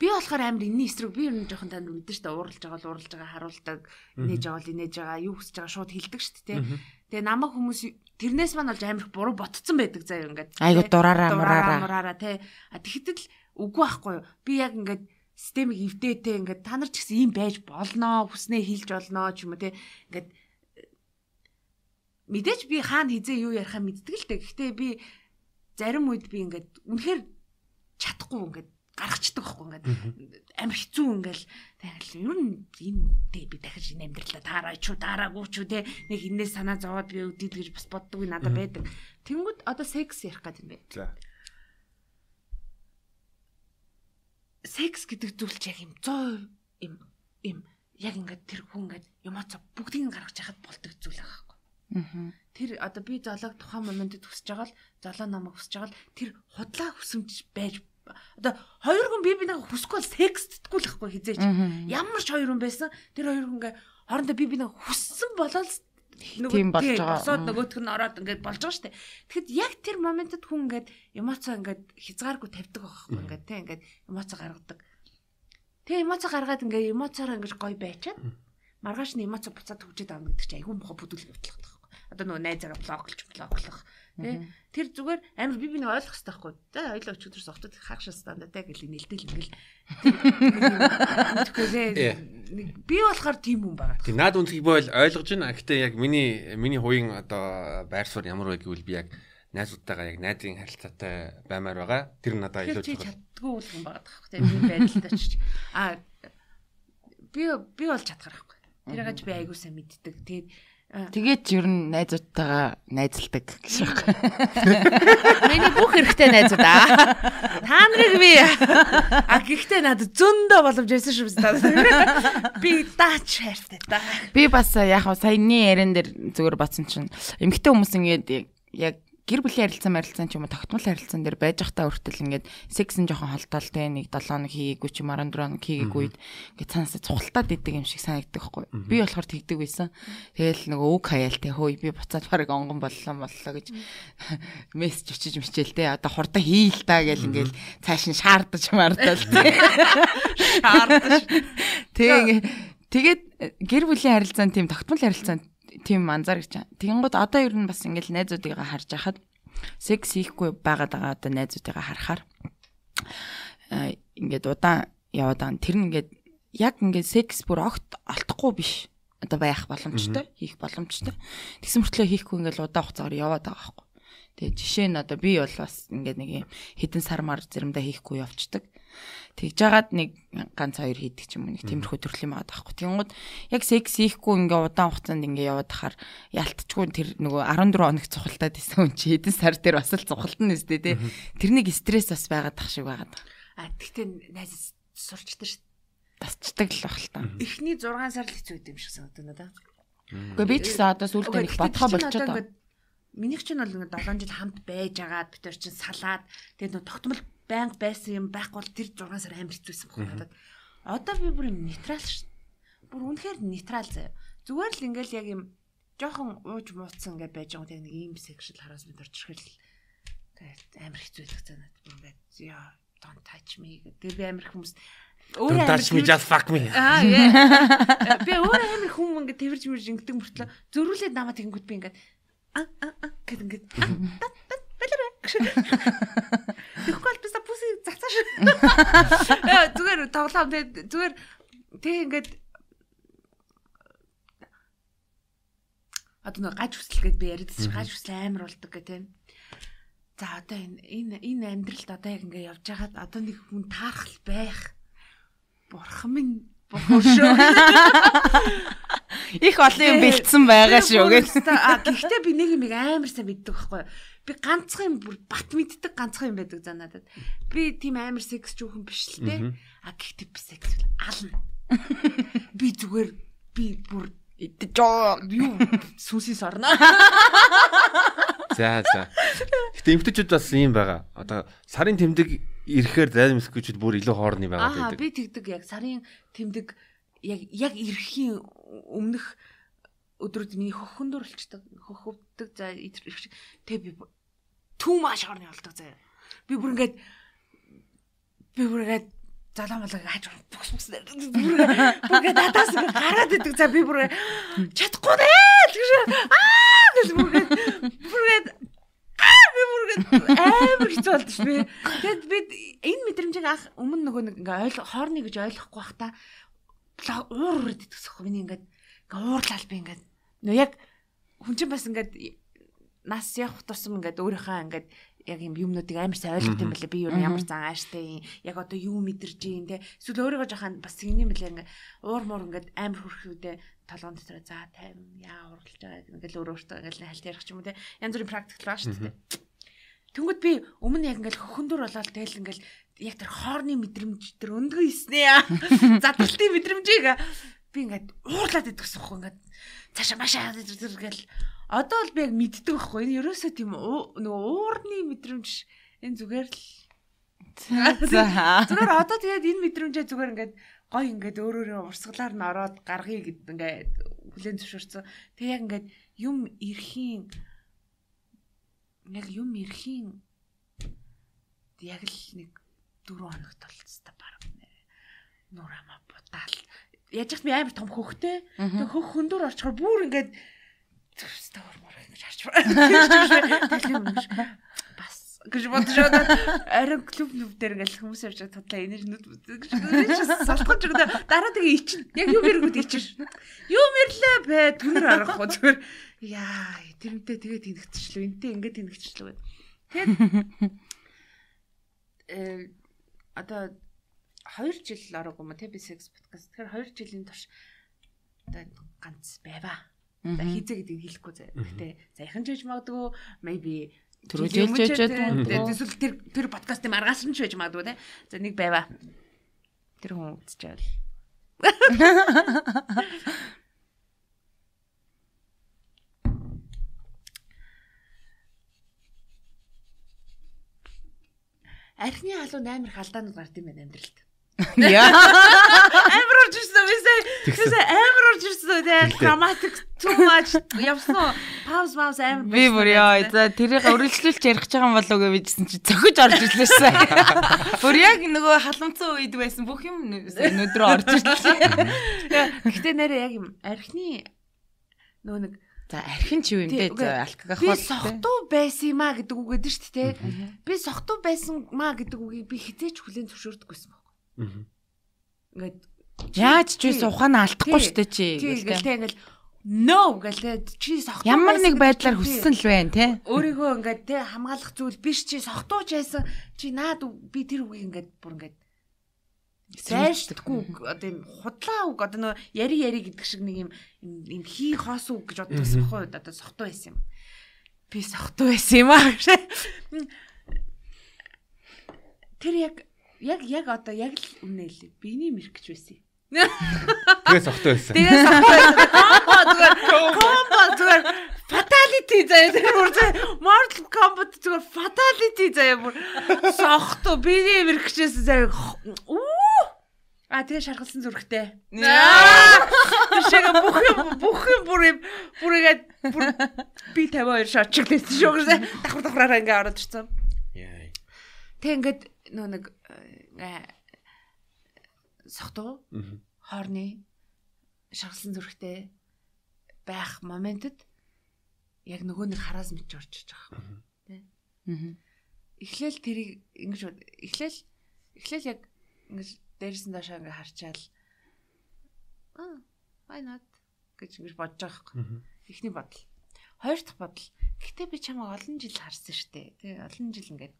би болохоор амар энэний эсрэг би ер нь жоохон танд мэдэн штэ ууралж байгаа л ууралж байгаа харуулдаг нээж байгаа л инээж байгаа юу хүсэж байгаа шууд хилдэг штэ тэ тэгээ намайг хүмүүс тэрнээс маань болж амар буруу ботцсон байдаг заяа ингээд. Айгу дураараа мураараа. мураараа тэ. Тэгэхдээ л үгүй байхгүй юу? Би яг ингээд системийг эвдээтэй ингээд та нар ч гэсэн ийм байж болноо хүснээ хилж болноо ч юм уу те ингээд мэдээч би хаана хизээ юу ярихаа мэддэг л дээ гэхдээ би зарим үед би ингээд үнэхээр чадахгүй ингээд гаргацдаг байхгүй ингээд. Амар хэцүү ингээл тэгэл ер нь энэ би дахиж энэ амьдралаа таараач уу таараагүй ч үү те нэг энэс санаа зовоод би өвдөд гэж бас боддог надад байдаг. Тэнгүүд одоо секс ярих гэдэг юм бэ? За. Секс гэдэг зүйл ч яг юм 100% юм юм яг ингээд тэр хүн ингээд эмоц бүгдийг гаргаж яхад болдог зүйл байгаа байхгүй. Аа. Тэр одоо би золог тухайн моментод хүсэж байгаа л золоо намайг хүсэж байгаа л тэр худлаа хүсэмж байж одоо хоёр хүн бие биенээ хүсэхгүй бол секстдэггүй л байхгүй хизээч. Ямар ч хоёр хүн байсан тэр хоёр хүн ингээд хоорондоо бие биенээ хүссэн болол тийм болж байгаа. Босоод нөгөөх нь ороод ингээд болж байгаа шүү дээ. Тэгэхэд яг тэр моментод хүн ингээд эмоцоо ингээд хязгааргүй тавьдаг байхгүй ингээд тийм ингээд эмоцоо гаргадаг. Тэгээ эмоцоо гаргаад ингээд эмоцоор ингээд гоё байчаад маргааш нь эмоцоо буцаад хөвчөд аавна гэдэг чинь айгүй мохо бүдүүлэх явдал байдаг. Одоо нөгөө найзаараа блоклж блоклох тий Тэр зүгээр амар би биний ойлгох хэрэгтэй байхгүй. За ойлоо өчигдөрс октод хаагшаа стандаа те гэл нэлтэл ингээл. Би болохоор тийм хүн байгаа. Тийм наад үнцгийг бол ойлгож байна. Гэхдээ яг миний миний хувийн одоо байр суурь ямар вэ гэвэл би яг найзуудтайгаа яг найзын харилцаатай баймаар байгаа. Тэр надад илүү чаддгүй үл хүн байгаа тахх те би байдалтай ч. А би би бол чадхаар байхгүй. Тэрэгэж би айгуу сайн мэддэг. Тэгээд Тэгээд ер нь найзуудтайгаа найзалдаг гэж байна. Миний бүх хэрэгтэй найзууд аа. Та нарыг би а гэхдээ надад зөндөө боломж байсан шүү дээ. Би даач хайртай да. Би бас яг саяны ярен дээр зүгээр бацсан чинь эмгтэй хүмүүс ингээд яг гэр бүлийн харилцаа марилцаан ч юм уу тогтмол харилцаан дээр байж захтаа хүртэл ингээд сексэн жоохон холтоол те нэг 7 хоног хийгээгүй ч 14 хоног хийгээгүй ингээд цаанасаа цухалтаад идэг юм шиг санагддаг хгүй. Би болохоор тэгдэг байсан. Тэгэл нөгөө үг хаяал те хөөе би буцаад барыг онгон боллоо боллоо гэж мессеж очиж мичээл те одоо хурдан хийл та гэл ингээд цааш нь шаардаж мардал те. Шаардаж. Тэгээ тэгээд гэр бүлийн харилцаан тийм тогтмол харилцаан тийм анзаар гэж. Тэгэнгუთ одоо ер нь бас ингээл найзуудыгаа харж байхад секс хийхгүй байгаад байгаа одоо найзуудыгаа харахаар ингээд удаан яваад байгаа. Тэр нь ингээд яг ингээд секс бүр огт олдохгүй биш. Одоо байх боломжтой, хийх боломжтой. Тэгсэн мөртлөө хийхгүй ингээд удаан хугацаагаар яваад байгаа байхгүй. Тэгээ жишээ нь одоо би бол бас ингээд нэг хэдэн сар мар зэрэмдээ хийхгүй явцдаг. Тэгж жагаад нэг ганц хоёр хийдэг ч юм уу нэг тиймэрхүү төрлийн байгаа байхгүй. Тэнгууд яг секс хийхгүй ингээ удаан хугацаанд ингээ яваад тахаар ялтчгүй тэр нөгөө 14 хоног цухалтаад исэн хүн чи хэдэн сар дээр бас л цухалтна нэстэ тий. Тэрнийг стресс бас байгаад тах шиг байгаад. А тэгтээ найз сурчдаг шүү. Тасчдаг л баг л та. Эхний 6 сар л хэцүү юм шиг санагдав надад. Гэхдээ би ч гэсэн одоо сүүлдээ нэг бодхоо болчиход байна. Минийх ч нь бол ингээ 7 жил хамт байж агаад бид нар чинь салаад тэгээд нөгөө тогтмол байнга байсан юм байхгүй бол тэр 6 сар амар хэцүүсэн баг надад. Одоо би бүр юм нейтрал ш. Бүр үнэхээр нейтрал заяа. Зүгээр л ингээл яг юм жоохон ууж мууцсан ингээд байж байгаа тийм нэг ийм harassment орж ирэл тэгээд амар хэцүү байх занаад бүр ингээд яа don't touch me гэдэг би амар хүмүүс өөрөө touch me just fuck me аа яа би өөрөө амар хүмүүс ингээд тэрж мэрж ингээд мөртлөө зөрүүлээд намаа тэгэнгүүт би ингээд а а а гэдэг ингээд Тэгэхгүй бол бисаа бүсий цацааш. Яа зүгээр тоглоом тэг зүгээр тэг ингээд одоо нэг гаж хүсэлгээд би яриад чи гаж хүсэл амар болдог гэх тийм. За одоо энэ энэ энэ амьдралд одоо яг ингээд явж байгаад одоо нэг хүн таарах байх. Бурхан минь бохошоо. Их олон юм бэлдсэн байгаа шүү гэж. А гэхдээ би нэг юм амар сайн мэддэг байхгүй би ганцхан юм бүр бат мэддэг ганцхан юм байдаг за надад. Би тийм амар секс жүүхэн биш л те. А гэхдээ би секс ална. Би зүгээр би бүр идэж юу сүнсээс орно. За за. Гэтэ эмгтээчүүд бас ийм байгаа. Одоо сарын тэмдэг ирэхээр зарим эмгтээчүүд бүр илүү хоорны байгаа Аа гэдэг. би тэгдэг яг сарын тэмдэг яг яг ирэхийн өмнөх өдрүүд миний хөхөндөр болчдаг. Хөхөвдөг за ирэх тэг би too much орны болдог заяа. Би бүр ингээд би бүр ингээд залаа малаа хааж бус бус бүр ингээд надаас ингээд гараад идэг за би бүр чадахгүй нэ тэгш аа гэж бүр бүр аа би бүр амар хэцүү болдож би. Тэгэд би энэ мэдрэмжийг анх өмнө нөгөө нэг ингээд ойл хоорны гэж ойлгохгүй бах та уур урд идэгсэхгүй миний ингээд ингээд уурлал би ингээд нөө яг хүн чинь бас ингээд нас явах тусам ингээд өөрийнхөө ингээд яг юм юмнуудыг амар сайн ойлгох юм бэлээ би юу ямар зан ааштай юм. Яг одоо юу мэдэрж юм те. Эсвэл өөрийгөө жоохон бас ингэм бэлээ ингээ уур муур ингээд амар хөрхүүдээ толгоон дотор за тайм яа ургалж байгаа ингээл өөр өөртөө ингээл хальт ярих ч юм уу те. Янз бүрийн практикл байгаа шүү дээ. Тэнгүүд би өмнө яг ингээл хөхөндөр болоод тэгэл ингээл яг тэр хоорны мэдрэмж тэр өндгөө иснэ задлалтын мэдрэмжийг би ингээд уурлаад идэгсэн хөө ингээд цаашаа машаа тэгэл одоо л би яг мэддэг байхгүй. Энэ ерөөсөө тийм нөгөө уурны мэдрэмж энэ зүгээр л зүгээр одоо тэгээд энэ мэдрэмжээ зүгээр ингээд гой ингээд өөр өөрөө урсгалаар нь ороод гаргая гэд ингээд хүлэн зөвшөөрсөн. Тэг яг ингээд юм эрхийн яг юм эрхийн яг л нэг 4 хоногт болцтой баг нуур хамаа будаал яаж яхад би амар том хөхтэй. Тэг хөх хөндөр орчхоор бүр ингээд төвстөр мөр ингэж харж байна. Бас гэж бодож байгаа. Арин клуб нүв дээр ингээл хүмүүс явж байгаа тудлаа энерги нүд гэж салхаж байгаа дараа тэгээ ичин яг юу мэрэгүүд ичин юу мэрлээ бэ? Түнэр арахгүй зүгээр. Яа тэрнтэй тэгээ тэнэгтчлээ. Энтэй ингээд тэнэгтчлээ тэгээд э одоо 2 жил ороогүй юм те би секс подкаст тэгэхээр 2 жилийн турш одоо ганц байваа. За хийзээ гэдгийг хэлэхгүй заа. Гэтэ заяхан байж магадгүй maybe төрүүлж байж магадгүй. Эсвэл тэр тэр подкастын маргаас нь ч байж магадгүй те. За нэг байваа. Тэр хүн үзчихвэл. Архины халуун амар их алдаанууд гард юм байна амьдралд. Яа. Амар орж ирсэн сая. Тэсээ амар орж ирсэн те. Dramatic too much явсан. Пауз пауз амар. Би бүр яа. За тэрийг өргөжлүүлж ярих гэж байгаа юм болов уу гэжсэн чи цохиж орж ирлээсэн. Бүр яг нөгөө халамцсан үед байсан бүх юм өнөдрөө орж ирлээ. Гэхдээ нэрээ яг юм архины нөгөө нэг За архин ч юу юм бэ? За алкогах бол би сохтуу байсан юм а гэдэг үг гэдэг шүү дээ. Би сохтуу байсан маа гэдэг үгийг би хизээч хүлээн зөвшөөрдөггүйсэн. Ингээд яаж ч байсан ухаанаа алдахгүй шүү дээ чи. Тэгэл ингээл no гэлээ чи сохтуу ямар нэг байдлаар хүссэн л байна те. Өөрийгөө ингээд те хамгаалах зүйл биш чи сохтууч байсан чи наад би тэр үгийг ингээд бүр ингээд зайлшгүй одоо юм худлаа үг одоо нөө яри яри гэдэг шиг нэг юм юм хий хоос үг гэж боддогсан байхгүй одоо сохтуу байсан юм. Би сохтуу байсан юм аа. Тэр яг яг яг одоо яг л үнэ лээ. Биний мэрэгч байсан юм. Тэгээ сохтой байсан. Тэгээ сохтой. Комбо зүгээр комбо зүгээр fatality заяа тэр бүр Mortal Kombat зүгээр fatality заяа бүр сохто биний мэрэгчээс заяа уу А тэгээ шаргалсан зүрхтэй. Тэр шиг бүх юм бүх юм бүр юм бүр ингээд бүр би 52 шот чиглэсэн шүү гэсэн. Давхар давхраараа ингээд ороод ирсэн. Яа. Тэг ингээд нөө нэг сохтуу хоорны шаргалсан зүрхтэй байх моментэд яг нөгөө нэг хараас мэд орж иж байгаа юм. Тэ. Эхлээл тэрийг ингэж эхлээл эхлээл яг ингэж дээрсэн доошоо ингээ харчаал аа why not гэж ингэж бодож байгаа юм. Эхний бодол. Хоёр дахь бодол. Гэтэ би чамайг олон жил харсан штэ. Тэ олон жил ингээд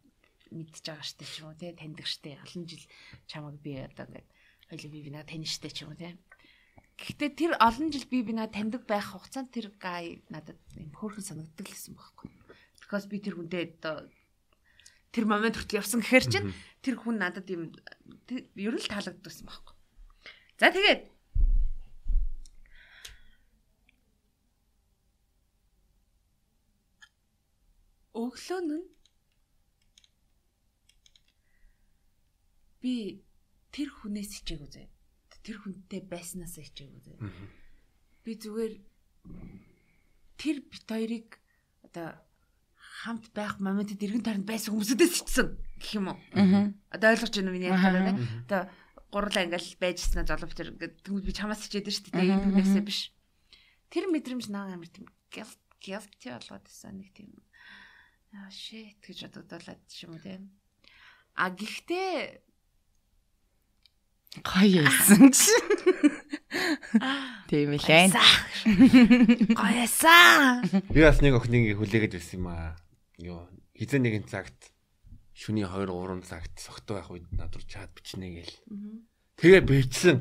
мэдж байгаа штэ ч юм уу те таньдаг штэ олон жил чамаг би одоо ингээд хоёул би бинаа тань штэ ч юм уу те гэхдээ тэр олон жил би бинаа таньдаг байх хугацаанд тэр гай надад юм хөөрхөн санагддаг лсэн байхгүй. Because би тэр хүнтэй одоо тэр момент хүртэл явсан гэхээр чинь тэр хүн надад юм ер нь таалагдсан байхгүй. За тэгээд өглөө нь би тэр хүнээс хичээгүй зэ. Тэр хүнтэй байснаас хичээгүй зэ. Би зүгээр тэр бит хоёрыг одоо хамт байх моментод эргэн тойронд байсан хүмүүсээс ичсэн гэх юм уу. Одоо ойлгож байна уу миний яриаг те. Одоо гурлаа ингээл байжснаа золов тэр ингээд тэгвэл би чамаас хичээд шүү дээ. Энэ түүнээсээ биш. Тэр мэдрэмж наа амар тийм guilt guilty болоод байсан нэг тийм аа shit гэж бодогдолаад юм те. А гэхдээ гоё байсан чи. Тийм ээ лээ. Гоёсан. Би бас нэг охиныг хүлээгээд байсан юм аа. Йоо, хизээ нэгэн цагт шүний 2 3 цагт согтоо байх үед надад чад бичнэ гээл. Тэгээ бичсэн.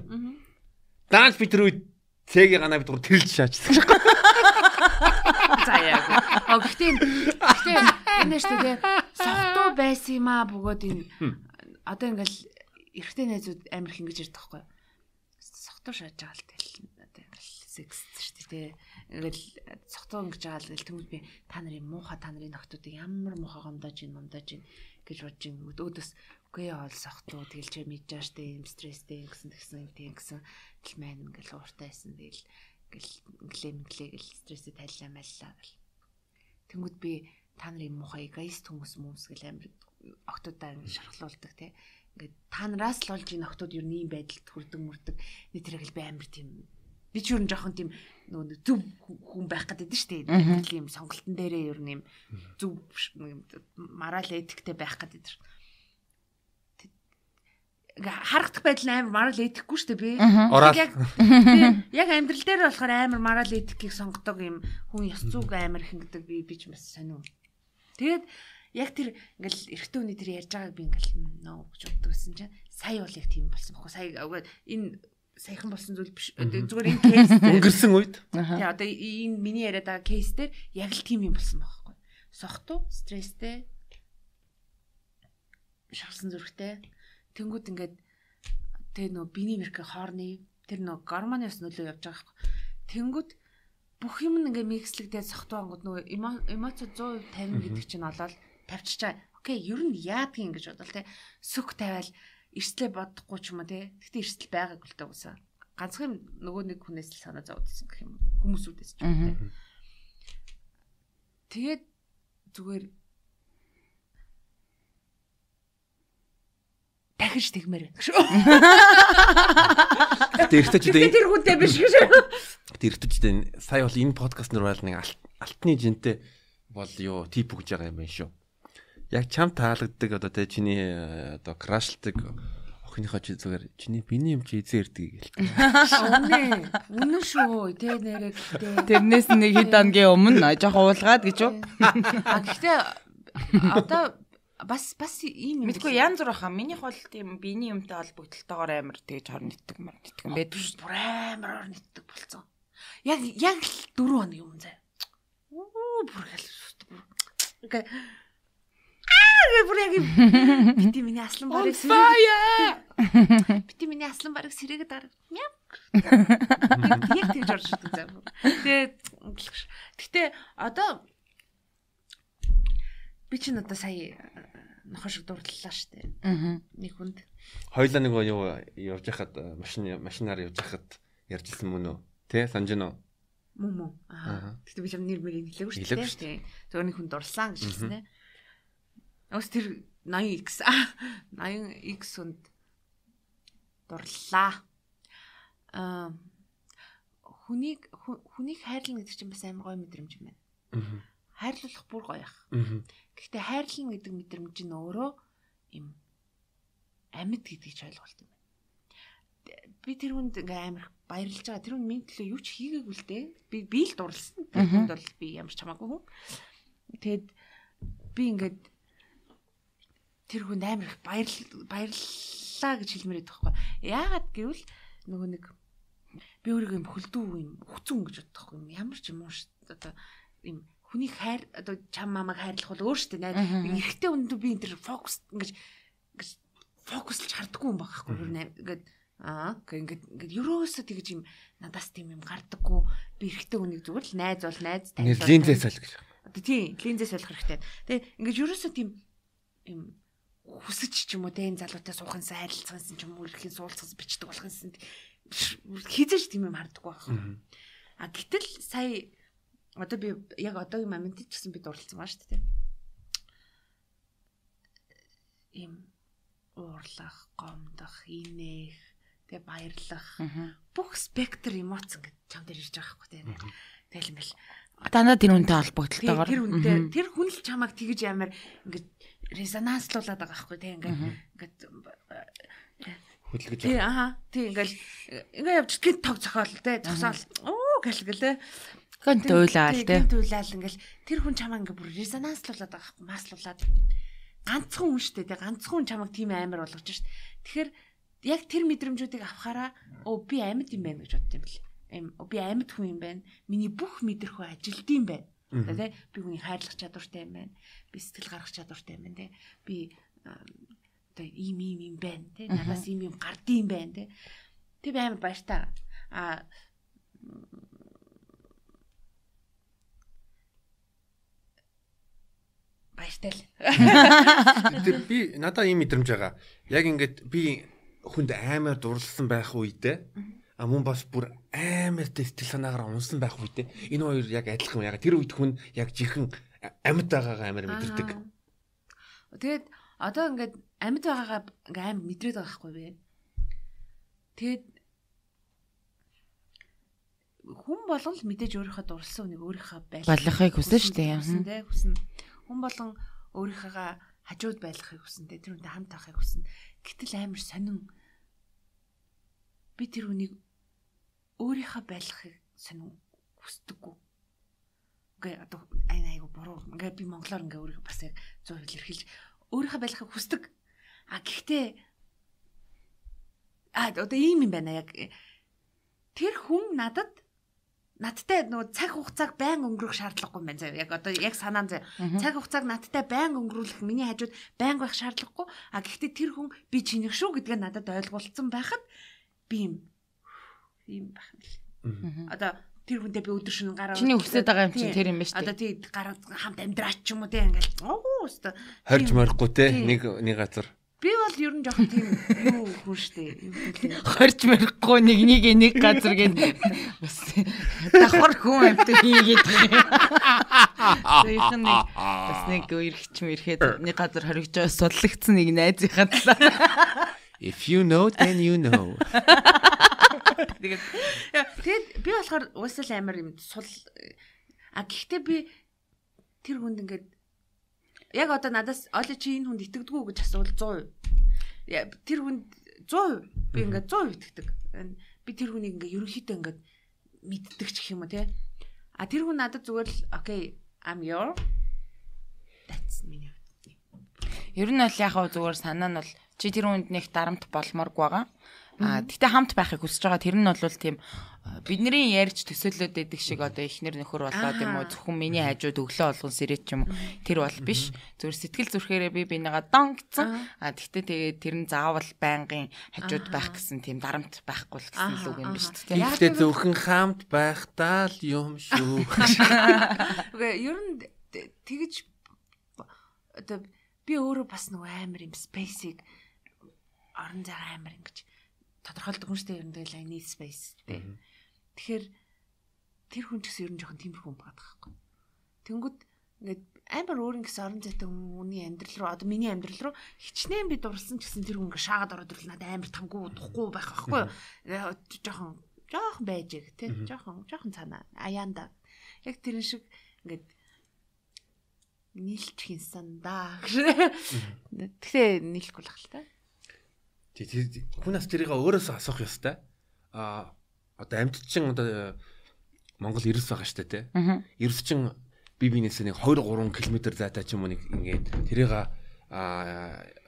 Даанч би тэр үед цэгийн ганаа бид гур тэрэлж шаачсан. За яг. А гэхдээ гэхдээ энэ шүү дээ. Согтуу байсан юм аа бөгөөд энэ одоо ингээл эрэгтэй найзууд амар их ингэж ярьдаг байхгүй. Согтуу шааж байгаа л тэл ингээл секс шүү дээ. Ингээл цогтоо ингэж байгаа л тэмүүл би та нарын муухай та нарын нөхдүүдийг ямар муухай гомдож ин мундаж ин гэж бодож ин өөдөөс үгүй яа сохтуу тэгэл чи мэдэж штэ юм стресстэй гэсэн тэгсэн тийм гэсэн тэл маань ингээл ууртайсэн тэгэл ингээл инглээ инглээ гэл стрессээ тайллаа маллаа гэл тэнгүүд би та нарын муухай эгоист хүмүүс хүмүүс гэл амир октодаа ингэ шархлуулдаг те ингээд та нараас л олж энэ октод юу нэм байдалд хүрдэг мөрдөг. Нэг тэрэг л би амир тийм. Би ч юу н жоохон тийм нөгөө зөв хүн байх гэдэг нь шүү дээ. Юм сонголтын дээрээ юу нэм зөв марал этиктэй байх гэдэг нь харагдах байдал нь амар марал эдихгүй шүү дээ би. Яг яг амьдрал дээр болохоор амар марал эдикийг сонгодог юм хүн ёс зүг амар их гэдэг би би ч бас сонио. Тэгээд яг тэр ингээл эрэгтэй хүний тэр ярьж байгааг би ингээл нөө гэж гэсэн чинь сая бол яг тийм болсон баггүй сая энэ саяхан болсон зүйл биш. Зүгээр энэ кейс өнгөрсөн үед? Тий одоо энэ миний яриад байгаа кейс дээр яг л тийм юм болсон байхгүй. Сохтуу стресстэй шалсан зүрхтэй. Тэнгууд ингээд тэг нөө биний мэрхэ хоорны тэр нөө гормоны ус нөлөө явж байгаа байхгүй. Тэнгууд бүх юм ингээ микслэгдээд сохтуу ангууд нөгөө эмоц 100% тавина гэдэг чинь олоод тавьчих чаа. Окей, ер нь яадгийн гэж бодвол те сүх тавиал эрслээ бодохгүй ч юм уу те. Гэтэ эрсэл байгаагүй л тагсан. Ганцхан нөгөө нэг хүнээс л санаа зовдсон гэх юм хүмүүсүүдээс ч юм те. Тэгээд зүгээр дахиж тэгмээр байна шүү. Гэтэ эргэжтэй тэр хүнтэй биш гэж. Гэтэ эргэжтэй сая бол энэ подкаст нэр байл нэг алтны жинтэй бол юу тип өгж байгаа юм байна шүү яг чам таалагддаг одоо тэ чиний э, одоо крашлдаг охиныхоо чи зүгээр чиний биний юм чи эзэн ирдэг гэлтэй. Үнэ. Үнэн шүү. Тэ нэрээ гэтээ. Тэрнээс нэг хэд хоногийн өмнө жоохон уулгаад гэж үү? А гэхдээ одоо бас бас ийм юм. Мэдгүй янз бүр хаа. Минийх бол тийм биений юмтай холбогдлолтойгоор амар тэгж хор нэтдэг мөр нэтдэг юм байдаг шүү. Бүр амар хор нэтдэг болцсон. Яг яг л 4 хоног юм зэ. Оо бүр хэл. Ингээ гэх бүр яг бити миний аслан барыг бити миний аслан барыг сэрээгээ дараа мяв яг тэгж орж ирдэг заа. Тэгээд гэтээ одоо би чинь одоо сая нохоо шиг дурдлаа штэ. Нэг хүнд. Хоёлаа нэг юу явж хахад машин машинаар явж хахад ярьжсэн мөн үү? Тэ санаж гэнэ үү? Мөн мөн. Аа. Гэтэ би чам нэр мэрийг хэлээгүй шүү дээ. Зөвхөн нэг хүн дурлаа гэж хэлсэн ээ. Өөс тэр 80x 80x хүнд дурлаа. Аа хүнийг хүнийг хайрлна гэдэг чинь бас амар гоё мэдрэмж юм байна. Хайрлуулах бүр гоё ах. Гэхдээ хайрлна гэдэг мэдрэмж нь өөрөө юм амьд гэдгийг ч ойлголт юм байна. Би тэр хүнд ингээ амар баярлж байгаа. Тэр хүн минь төлөө юу ч хийгээгүй л дээ. Би би л дурлсан. Тэр хүнд бол би ямар ч хамаагүй хүн. Тэгэд би ингээд тэр хүнд амар их баярл баярлаа гэж хэлмээр байдаг байхгүй. Яагаад гэвэл нөгөө нэг би өөрийгөө юм хөлдөө юм хүцэн гэж боддог юм. Ямар ч юм уу одоо юм хүний хайр одоо чам мамаг хайрлах бол өөр штэ найз. Эрэгтэй хүнд би энэ тэр фокус ингэж ингэж фокуслж хардггүй юм багхгүй. Ер нь ингээд Аа ингээд ингээд ерөөсөө тэгж юм надаас тийм юм гардаггүй би эрэгтэй хүнийг зүгээр л найз бол найз танил. Линзээс л гэж. Одоо тийм линзээ солих хэрэгтэй. Тэгээ ингээд ерөөсөө тийм юм хүсэж ч юм уу те энэ залуутай суухан сайрлцсан ч юм уу ирэхин суулцас бичдэг болох юмсан хизэж тийм юм харддаг байх. А гэтэл сая одоо би яг одоогийн моментд ч гэсэн би дурлцсан ба шүү дээ. Им уурлах, гомдох, инех, тэгээ баярлах бүх спектр эмоц ингээд чам дээр ирж байгаа хгүй тийм. Тэгэл ингээл дандаа тэр үнтэй холбогдлолтойгоор тэр үнтэй тэр хүн л чамайг тэгж амар ингээд резонанслуулаад байгаа хгүй тийм ингээд ингээд хөдөлгөж Тий аа тий ингээл ингээ явж гинт тог зохиол те зогсоол. Оо гэл гэлээ гэнт уйлаал те. гинт уйлаал ингээл. Тэр хүн чамаа ингээ бүр резонанслуулаад байгаа хгүй маслуулаад. Ганцхан хүн штэ те ганцхан хүн чамайг тийм амар болгож штэ. Тэгэхээр яг тэр мэдрэмжүүдийг авахаараа оо би амьд юм байна гэж бодсон юм бэл. Юм би амьд хүн юм байна. Миний бүх мэдрэхүй ажилт юм байна тэ би хүний хайрлах чадвартай юм байна. Би сэтгэл гаргах чадвартай юм байна тэ. Би одоо ийм ийм юм байна те надаас ийм юм гардыг юм байна те тэг би амар баяртай. А баяртай л. Тэр би надаа ийм мэдрэмж байгаа. Яг ингээд би хүнд амар дурлсан байх үедээ а мөн бас бүр амар сэтгэл санаагаар унсан байх үедээ энэ хоёр яг адилхан яг тэр үед хүн яг жихэн амьд байгаагаа амар мэдэрдэг. Тэгээд одоо ингээд амьд байгаагаа ингээ амар мэдрээд байгаа хгүй бэ. Тэгээд хүн болгон л мэдээж өөрийнхөө дурлсан үнийг өөрийнхөө байх балахыг хүсэн шүү дээ. Тэ хүснэ. Хүн болгон өөрийнхөө хажууд байлгахыг хүсэн. Тэр үнтэй хамт байхыг хүсэн. Гэтэл амар сонин би тэр үнийг өөрийнхөө байлгахыг сонин хүсдэггүй. Үгүй одоо айн айгу буруу. Ингээ би монголоор ингээ өөрийгөө бас яг 100% илэрхийлж өөрийнхөө байлгахыг хүсдэг. А гэхдээ а одоо ийм юм байна яг тэр хүн надад надтай нөгөө цаг хугацааг байн өнгөрөх шаардлагагүй юм байна заяа. Яг одоо яг санаан заяа. Цаг хугацааг надтай байн өнгөрүүлэх миний хажууд байн байх шаардлагагүй. А гэхдээ тэр хүн би чинийх шүү гэдгээ надад ойлгуулсан байхад би юм юм байх юм л. Одоо тэр хүнтэй би өдөр шөнө гараа Чиний хүсэж байгаа юм чинь тэр юм ба шүү дээ. Одоо тий гараа хамт амьдраач ч юм уу тий ингээл оо өстө Хорж морихгүй те нэг нэг газар. би бол ер нь жоохон тийм юу хүн штэ? Хорж мэрэхгүй нэг нэг нэг газар гээд бас давхар хүн амт хийгээд Зөвхөн нэг бас нэг өргөч мэрхэд нэг газар хоригдож судлагдсан нэг найзынхаа талаа. If you know then you know. Тэгээд тэгэд би болохоор уусаал амар юм сул а гэхдээ би тэр хүнд ингээд яг одоо надаас олё чи энэ хүнд итгэдэггүй гэж асуувал 100%. Тэр хүнд 100% би ингээд 100% итгэдэг. Би тэр хүнийг ингээд ерөнхийдөө ингээд мэддэг ч гэх юм уу те. А тэр хүн надад зүгээр л окей I'm your that's миний. Ер нь бол яг хаа зүгээр санаа нь бол чи тэр хүнд нэг дарамт болморг байгаа. А тэгтээ хамт байхыг хүсэж байгаа. Тэр нь бол тийм бидний ярьж төсөөлөд байдаг шиг одоо ихнэр нөхөр болоод юм уу зөвхөн миний хажууд өглөө болгон сэрэт ч юм уу тэр бол биш. Зүгээр сэтгэл зүрхээрээ би бинийгаа донгцсан. А тэгтээ тэгээд тэр нь заавал байнгын хажууд байх гэсэн тийм дарамт байхгүй л гэсэн л үг юм биш үү? Гэхдээ зөвхөн хамт байхдаа л юм шүү. Үгүй ер нь тэгж одоо би өөрөө бас нөгөө амар юм спейсийг орон зай амар ингэж тодорхойлдог хүн шүү дээ ер нь тэгэл need space тий. Тэгэхээр тэр хүн ч гэсэн ер нь жоохон тиймэрхүү юм байгаа байхгүй. Тэнгүүд ингээд амар өөр ингэсэн орон зайтай хүний амьдрал руу одоо миний амьдрал руу хичнээн би дурлсан ч гэсэн тэр хүн ингээд шаагаад ороод ирлээ надад амар тангуу духгүй байх байхгүй. Жоохон жоохон байж эг тий. Жоохон жоохон цаана аяанда. Яг тэрэн шиг ингээд нийлч хинсан да. Тэгтээ нийлэхгүй л хэл Тий хүн нас тэрийг өөрөөсөө асуух ёстой. А одоо амьд чин одоо Монгол эрс байгаа штэ тий. Эрс чин би бинээс нэг 2 3 км зайтай ч юм уу нэг ингээд тэрийг а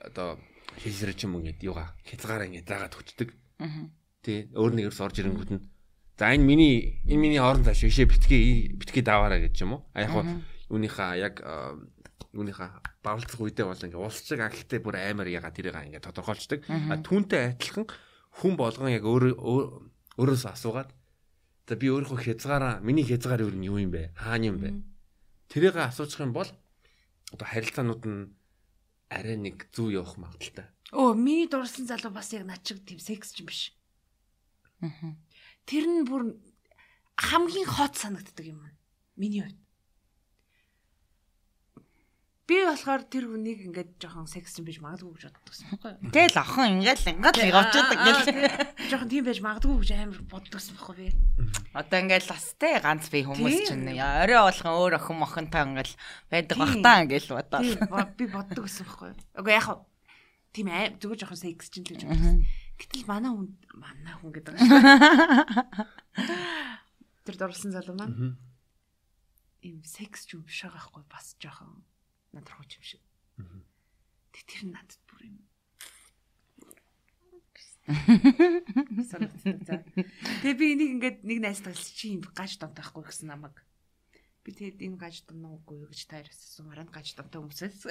одоо хийсрэ ч юм уу ингээд юугаа хязгаараа ингээд заагаад хөтдөг. Тий өөр нэг эрс орж ирэнгүүт нь за энэ миний энэ миний орон зай шишээ битгий битгий даваараа гэж юм уу. А яг юуныхаа яг юуныхаа бавлцах үедээ бол ингээ улсчиг агттай бүр амар яга тэрийг ингээ тодорхойлцдог. А түүнтэй адилхан хүн болгон яг өөр өөрөөс асуугаад за би өөрийнхөө хязгаараа миний хязгаар юу юм бэ? Хаана юм бэ? тэрийг асуучих юм бол одоо харилцаанууд нь арай нэг зүв явах магадaltaй. Оо, миний дурсан залуу бас яг над шиг тийм секс ч юм биш. Аа. Тэр нь бүр хамгийн хот санагддаг юм. Миний хувьд. Би болохоор тэр хүнийг ингээд жоохон секс юм биш магадгүй гэж боддог юм байна. Тэгэл охин ингээл ингээд л явж байдаг гэл. Жоохон тийм байж магадгүй гэж амар боддог юм байна би. Одоо ингээл бас те ганц би хүмүүс чинь орой болгон өөр охин мохонтой ингээл байдаг бахтаа ингээл бодоо. Тийм бо- би боддог гэсэн байхгүй. Угаа яг хав тийм аа зүгээр жоохон секс чинь л гэж боддог. Гэтэл манай хүн манай хүн гэдэг юм шүү. Тэр дурлсан залуу маань ийм секс ч юм биш байгаа байхгүй бас жоохон надрах юм шиг. Тэг тэр надад бүр юм. Тэгээ би энийг ингээд нэг найзтайс чи юм гаж донтохгүй гэсэн намайг. Би тэгээд энэ гаж доноогүй юу гэж таарсан. Маранд гаж донтой хүмүүсээс.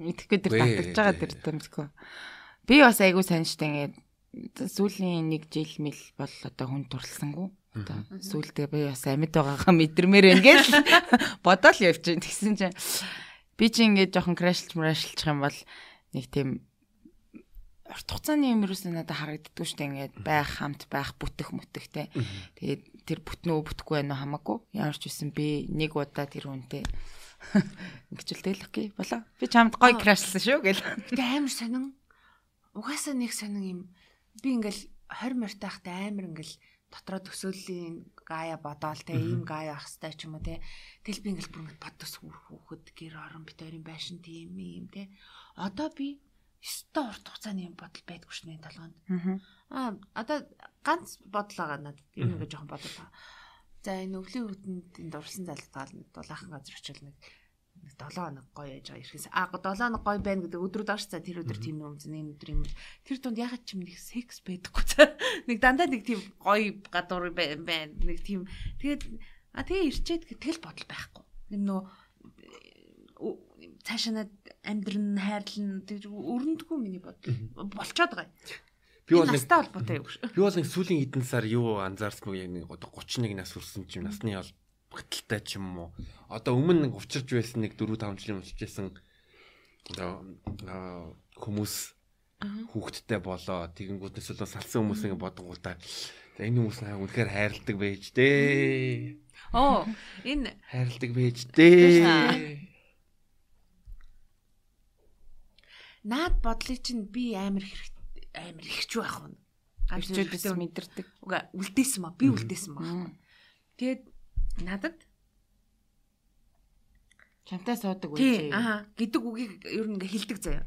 Мэдхгүй тэр татж байгаа тэр тэмсгөө. Би бас айгүй санжтай ингээд сүүлийн нэг жил мэл бол одоо хүн турласангүй. Одоо сүүлдээ би бас амьд байгаагаа мэдэрмээр байна гэж бодоол явж байна. Тэгсэн чинь би чи ингээд жоохон крашлж мрашлчих юм бол нэг тийм урт хугацааны юм юусэн надад харагддгүй шүү дээ ингээд байх хамт байх бүтэх мүтгэхтэй. Тэгээд тэр бүтнөө бүтгүй байна уу хамаагүй. Ямар ч үсэн би нэг удаа тэр хүнтэй окей болоо. Би чамд гоё крашлсан шүү гэл. Гэтэ амар сонин. Угаасаа нэг сонин юм. Би ингээл 20 морьтой ахтай амар ингээл дотроо төсөөллийн гая бодоол те ийм гая ах хэвээр ч юм уу те. Тэгэл би ингээл бүр ингэ бодос хүүхэд гэр орон бит хоёрын байшин тийм юм те. Одоо би өстой урт хугацааны юм бодол байдгүй шнэ толгойд. Аа одоо ганц бодол байгаа надад юм ингээ жоохон бодол байгаа. За энэ өвлийн хөдөнд энд урсан залтгаал нэг дулаахан газар очил нэг 7 хоног гоё яж байгаа ирэхээс аа 7 хоног гоё байна гэдэг өдрүүд ааш за тэр өдөр тийм юм зэн энэ өдөр юм тэр тунд ягаад ч юм нэг секс байдаггүй за нэг дандаа нэг тийм гоё гадуур бай- байна. Нэг тийм тэгээд а тэгээ ирчээд тэгэл бодол байхгүй. Юм нөө цаашаа амьдрын хайрлан тэгж өрөндгөө миний бодол. Болцоод байгаа юм. Би бол настай холбоотой юм шүү. би бол нэг сүүлийн хэдэн сар юу анзаарсан бэ яг нэг одоо 31 нас хүрсэн чим насны багталтай ч юм уу. Одоо өмнө нэг учирч байсан нэг 4 5 жилийн учирч байсан одоо аа, хүмүүс хүүхэдтэй болоо тэгэнгүүтнээс л салсан хүмүүс ингэ за энэ хүмүүс наа үнэхээр хайрладаг байж дээ. Оо энэ Хайрладаг байж дээ. наад бодлыг чинь би амар хэрэг амар ихч байх нь. Ирчүүдээс мэдэрдэг. Уга үлдээсэн ба би үлдээсэн ба. Тэгээд надад Чамтай суудаг үгүй. аа гэдэг үгийг ер нь ингээ хилдэг заяа.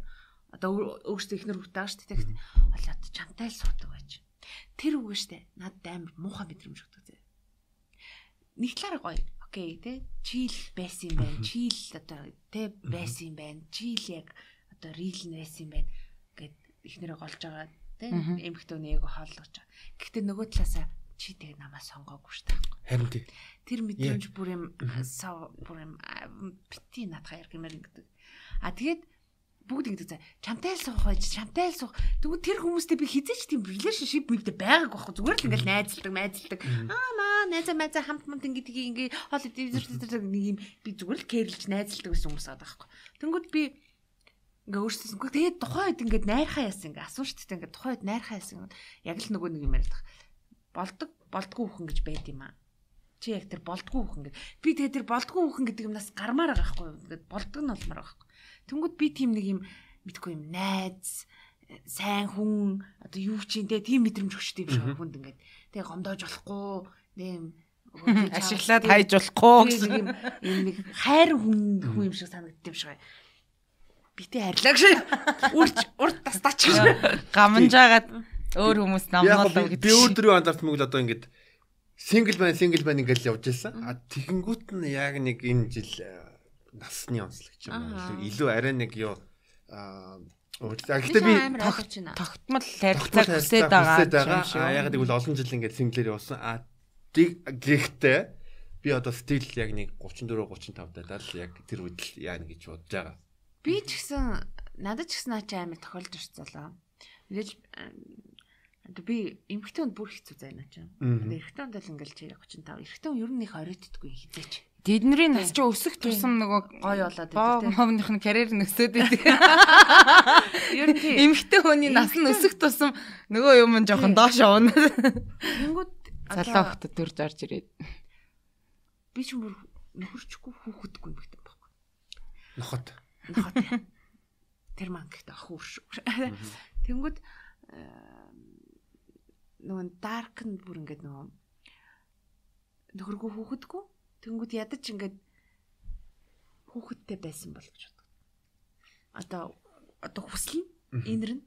Одоо өөр- өөрсдөө ихнэр хүүтэй шүү дээ. Тэгт болоод чамтай л суудаг байж. Тэр үг штэ надад амар муухай мэдрэмж өгдөг заяа. Нэг талаараа гоё. Окей тий чийл байсан юм байна. Чийл одоо тий байсан юм байна. Чийл яг одоо рил байсан юм байна. Гэт ихнэрээ голж байгаа тий эмхтөө нэг хооллож байгаа. Гэхдээ нөгөө талаасаа чи тэг намаа сонгоогүй штэ. Харин тий. Тэр мэдрэмж бүр юм сав бүр юм бити надхаа ярих юмэр ингэдэг. А тэгээд бүгд ингэдэг за чамтай л суух байж чамтай л суух. Тэгвэл тэр хүмүүстэй би хизээч тийм relationship мэдээ байгааг байхгүй зүгээр л ингээл найзалдаг найзалдаг. Аа маа найзаа майзаа хамт хамт ингэ тгий ингээ хоол нэг юм би зүгээр л кэрлж найзалдаг гэсэн хүмүүс байгаа байхгүй. Тэнгүүд би ингээ өөрсдөөс үгүй тэгээд тухайд ингээд найрхаа яасан ингээ асууж штэ ингээ тухайд найрхаа яасан яг л нөгөө нэг юм яриад болдог болдгоо хүн гэж байд юм аа чи яг тэр болдгоо хүн гэдэг. Би тэгээ тэр болдгоо хүн гэдэг юмнаас гармаар байгаа юу? Ингээд болдог нь болмоор байгаа байхгүй. Тэнгүүд би тийм нэг юм мэдгүй юм найз сайн хүн одоо юу ч юм те тийм мэдрэмж өгчтэй шиг хүнд ингээд тэгээ гомдоож болохгүй тийм Ашиглаад хайж болохгүй гэсэн. юм нэг хайр хүн хүн юм шиг санагддаг юм шиг бай. Битээ хайрлаа гэж үрч урд тастаач гэж. Гаманжаагаад өөр хүмүүс би гэдэг. би өөр дөрөв анзаарсан мөгөл одоо ингэж сингл байна сингл байна ингээл явж байсан. А тэгэнгүүт нь яг нэг энэ жил э, насны онцлог юм Аа. уу. Илүү арай нэг юу аа. Гэхдээ би тогтмол харилцааг хүсээд байгаа юм. А яг гэвэл олон жил ингээд синглэр явсан. А гэхдээ би одоо стил яг нэг 34 35 даа л яг тэр үед л яана гэж бодож байгаа. Би ч гэсэн надад ч гэсэн ачаа амар тохиолж ирцэлээ. Мэдээж одоо би эмхтэн бүр хэцүү зайна ч юм. Мгм. Одоо эрэгтэй онд л ингээл чи 35. Эрэгтэй хүн ер нь их оройтдгүй хизээч. Тэдний нас чи өсөх тусам нөгөө гоё болоод байдаг мовных нь карьер нөсөөд байдаг. тийм. Ер нь тийм. Эмэгтэй хүний нас нь өсөх тусам нөгөө юм нь жоохон доош явна. Тэнгүүд Залуу хот төрж орж ирээд. би ч бүр нөхөрчгүй хүүхэдгүй юм гэдэг байхгүй. Нохот. Нохот. Тэр маань гэхдээ ах үрш. Тэнгүүд э, нөгөө дарк нь бүр ингээд нөгөө нөхөргүй хүүхэдгүй. Тэнгүүд ядаж ингээд хүүхэдтэй байсан бол гэж боддог. Одоо одоо хүсэл нь инэр нь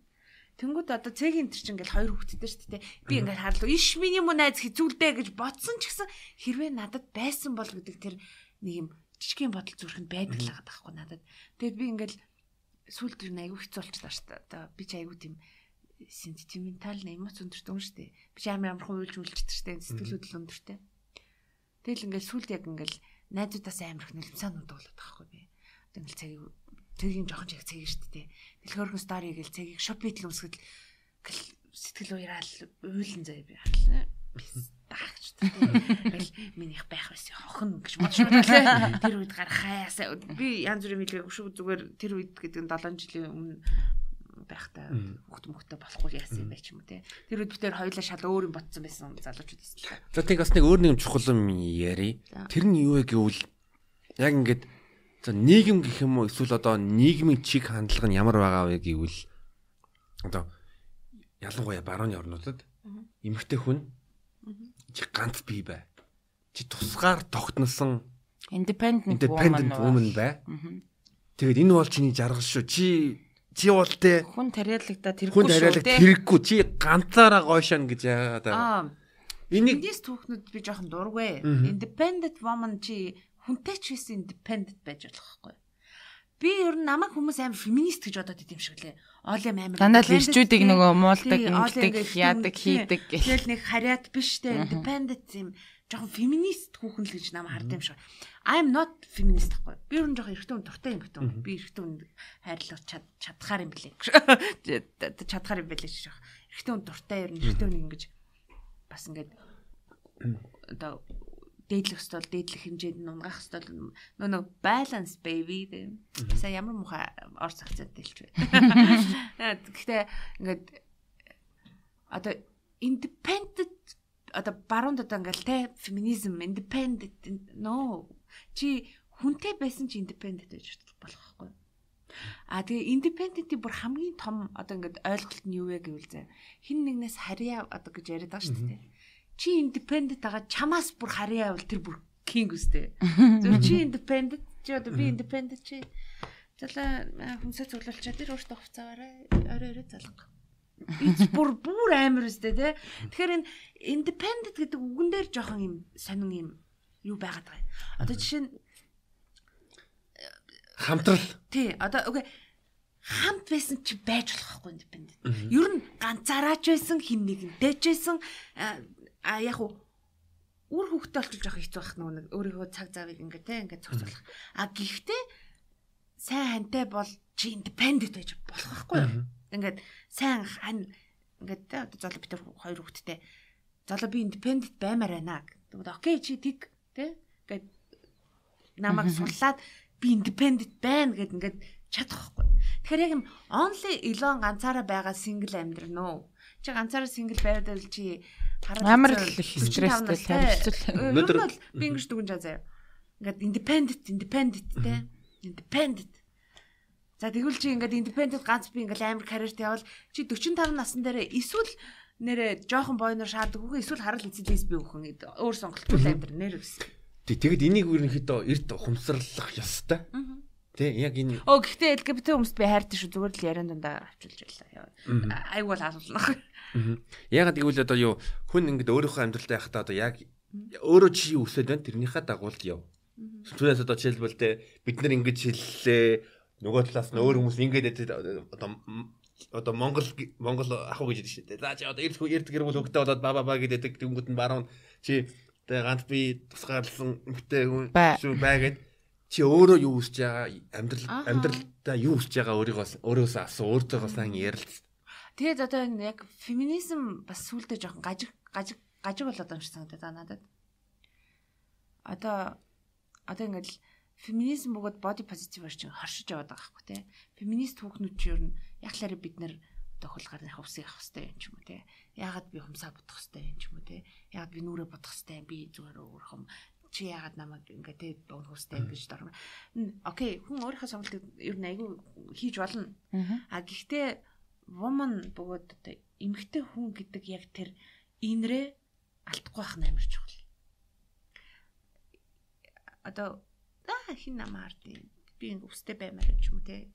Тэнгүүд одоо цэгийн тэр чинь ингээл хоёр хүүхэдтэй шүү дээ. Би ингээл харлаа. Иш миний муу найз хэцүүлдэ гэж бодсон ч гэсэн хэрвээ надад байсан бол гэдэг тэр нэг юм жижигхэн бодол зүрхэнд байдаг л байгаа байхгүй надад. Тэгэд би ингээл сүүл тэр айгүй хэцүү болчихлаа шүү дээ. Одоо би ч айгүй тийм сентиментал эмоц өндөртэй юм шүү дээ. Би ч амар амархан уйлж үлждэг шүү дээ. Сэтгэлүүд л өндөртэй. Тэгэл ингээл сүлд яг ингээл найзуудаас амар их нөлмсаанууд болоод байгаа хгүй би. Одоо ингээл цагийг цагийн жоохон чиг цагийг шүү дээ. Дэлгөөрхөн стори гээл цагийг шопит л өмсгөл сэтгэл уяраал уйлан заяа би харлаа. Даагч тэгэл минийх байх байсан хохно гэж бодчихлоо. Тэр үед гарах хаяасаа би янз бүрийн хэлгээгүй шүү зүгээр тэр үед гэдэг нь 7 жилийн өмнө байхдаа хөхт мөхтө болохгүй яасан юм байч юм те. Тэр үед битээр хоёлаа шал өөр юм ботсон байсан залуучууд эсвэл. За тийм бас нэг өөр нэг юм чухал юм яри. Тэр нь юу вэ гэвэл яг ингээд за нийгэм гэх юм уу эсвэл одоо нийгмийн чиг хандлага нь ямар байгаа вэ гэвэл одоо ялангуяа барууны орнуудад эмэгтэй хүн чи ганц бий бай. Чи тусгаар тогтносон independent woman бай. Тэгээд энэ бол чиний жаргал шүү. Чи чи бол те хүн тариалагдаа тэргүй хүн шүү те. хэрэггүй. Чи ганцаараа гойшоно гэж яагаад. Аа Энийг Эндээс түүхнүүд би жоохон дургүй. Independent woman чи хүнтэй ч гэсэн independent байж болох байхгүй. Би ер нь намайг хүмүүс амар феминист гэж бодоод идэм шиг лээ. Олон амар Дандаа л ирчүүдийг нөгөө муулдаг, ингээд яадаг, хийдэг гэх. Тэгэл нэг харьяат биш те independent юм жоохон феминист хүүхэн л гэж намайг хардсан юм шиг. I'm not feminist гэхгүй. Би нь жоохон эрэгтэй хүн дуртай юм гэдэг юм. Би эрэгтэй хүн хайрлах чад чадхаар юм блэ. Чадхаар юм блэ гэж. Эрэгтэй хүн дуртай ер нь эрэгтэй хүн ингэж бас ингээд одоо дээдлэх стол дээдлэх хэмжээнд нь унгах стол нөө нөө balance baby гэм. Сая ямар муха орц акцент дэлч вэ. Гэхдээ ингээд одоо independent одоо баруунд одоо ингээл те феминизм independent no чи хүнтэй байсан чи independent байж болох байхгүй. А тэгээ independent-ийн бүр хамгийн том одоо ингээд ойлголт нь юу вэ гэвэл зэ хин нэгнээс харьяа одоо гэж яриад байгаа шүү дээ. Чи independent байгаа чамаас бүр харьяа бол тэр бүр king үстэй. Зөв чи independent чи одоо би independent чи залаа хүнсээ цуглуулчаа тэр өөртөө хувцаараа орой орой залга. Ич бүр бүр амар үстэй те. Тэгэхээр энэ independent гэдэг үгэн дээр жоохон юм сонин юм юу байгаад байгаа юм. Одоо жишээ нь хамтрал Тий, одоо үгүй хамт байсан чи байж болохгүй independent. Ер нь ганцаараач байсан, хин нэгэнтэй ч байсан а а, яг уу үр хөвгтэй болчих жоох хэцүү байх нэг өөрийнхөө цаг завыг ингээ те ингээ зохицуулах. А гэхдээ сайн хантай бол чи independent байж болох байхгүй юу? Ингээд сайн хань ингээд те одоо золоо битэр хоёр хөвгттэй. Золоо би independent баймаар байна. Тэгвэл окей чи тийг те ингээд намайг суллаад би independent байна гэд ингээд чадахгүй. Тэгэхээр яг юм only Elon ганцаараа байгаа single амьдрын уу? Чи ганцаараа single байвал чи Амар л их 45 стресстэй. Э, Өнөөдөр- би ингэж дүгнж байгаа заяа. Ингээд independent independent те. Independent. За тэгвэл чи ингээд independent ганц би ингээд амар карьерт явал чи 45 насн дээр эсвэл нэрэ жоохон бойноор шаадаг үгүй эсвэл харал эцэл лесби үхэн өөр сонголтгүй амьдр нэр өс. Тэг- тэгэд энийг ерөнхийдөө эрт ухамсарлах ёстой. Тэ яг энэ Оо гэхдээ LGBT хүмүүст би хайртай шүү зүгээр л яриан дандаа авчулж байлаа. Айгу бол хаалуулнах. ягаад гэвэл одоо юу хүн ингэдэг өөрийнхөө амьдралдаа яхахтаа одоо яг өөрөө чи юу өсөд байна тэрнийхээ дагуу л яв. Түүнээс одоо жишээлбэл тэ бид нар ингэж хэллээ нөгөө талаас нь өөр хүмүүс ингэж одоо одоо Монгол Монгол ах уу гэж хэлдэг шүү дээ. За чи одоо эрт эрт гэр бүл хөвгтэй болоод ба ба ба гэдэг тэнгууд нь баруун чи тэ ганц би тусгаарлсан эмгтэй хүн Бай. шүү байгээд чи өөрөө юу үсэж байгаа амьдрал амьдралдаа юу үсэж байгаа өөрийгөө өөрөөсөө асуу өөртөөгөө сайн ярилц. Тэгээд одоо энэ яг феминизм бас сүулдэ жоохон гажиг гажиг гажиг болоод юм шиг санагдаад надад. Одоо одоо ингээд л феминизм бөгөөд body positive орчин хоршиж яваад байгаа байхгүй тий. Феминист хүүхнүүд чи ер нь яхалаар бид нэр одоо хулгаар яг усыг авах хэрэгтэй юм ч юм уу тий. Яагаад би хумсаа бодох хэрэгтэй юм ч юм уу тий. Яагаад би нүрээ бодох хэрэгтэй би зүгээр өөрхөн чи яагаад намайг ингээ тий богн хөстэй гэж дорно. Окей, хүн өөрийнхөө сонголтыг ер нь айгүй хийж болно. А гэхдээ woman бөгөөд одоо эмэгтэй хүн гэдэг яг тэр инрээ алдахгүй байх нь амар чухал. Одоо аа хин намаар тий би ингээ өстэй баймаар юм ч юм тий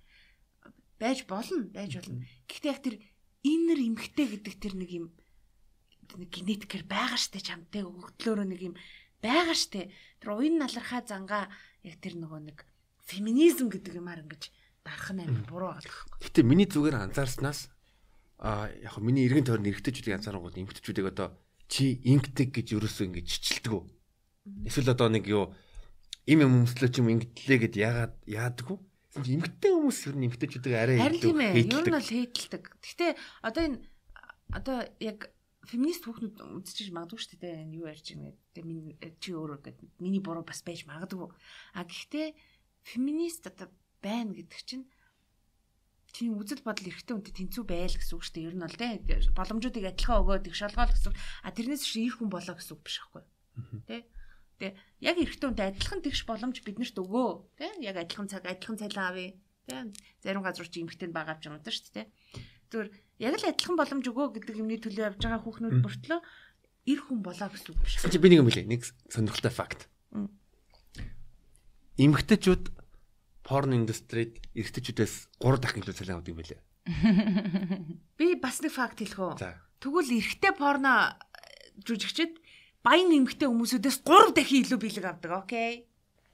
байж болно байж болно. Гэхдээ яг тэр инэр эмгтэй гэдэг тэр нэг юм нэг генетикээр байгаа штэ чамтай өгдлөөрөө нэг юм байгаа штэ. Тэр уян налархаа зангаа яг тэр нөгөө нэг феминизм гэдэг юмар ингэж дарах нь амар буруу байгаа. Гэтэ миний зүгээр анзаарснаас а яг миний эргэн тойрны эргэжтэйчүүдийг анзаарангууд эмгтчүүдийг одоо чи инктэг гэж ерөөсөө ингэж чичилдэг үү? Эсвэл одоо нэг юу им юм өмслөө ч юм ингэдлээ гэд яагаад яадаггүй? эмгтэй хүмүүс ер нь эмгтэйчүүдийг арай Харин тийм ээ. Ер нь бол хейтэлдэг. Гэхдээ одоо энэ одоо яг феминист хүүхнүүд үзчихэж магадгүй шүү дээ. Юу ярьж байна гэдэг. Миний чи өөрөө гэдэг. Миний буруу бас байж магадгүй. А гэхдээ феминист одоо байна гэдэг чинь чиний үзэл бодол эрэгтэй хүнтэй тэнцүү байл гэсэн үг шүү дээ. Ер нь бол тэ боломжуудыг адилхан өгөөд их шалгаал гэсэн. А тэрнээс чи их хүн болоо гэсэн үг биш байхгүй. Тэ Тэ яг эрэгтэй хүнтэй адилхан тэгш боломж биднэрт өгөө. Тэ яг адилхан цаг адилхан цалин авъя. Тэ зарим газар чи эмэгтэйд байгаа авч байгаа шүү дээ. Зүгээр яг л адилхан боломж өгөө гэдэг юмны төлөө явж байгаа хүүхнүүд мөртлөө эр хүн болоо гэсэн үг биш. Чи би нэг юм хэлээ. Нэг сонирхолтой факт. Эмэгтэйчүүд порн индустрид эрэгтэйчүүдээс 3 дахин илүү цалин авдаг юм байлээ. Би бас нэг факт хэлэх үү? Тэгвэл эрэгтэй порно жүжигчд баян эмгтэй хүмүүсүүдээс 3 дахин илүү бэлэг авдаг. Окей.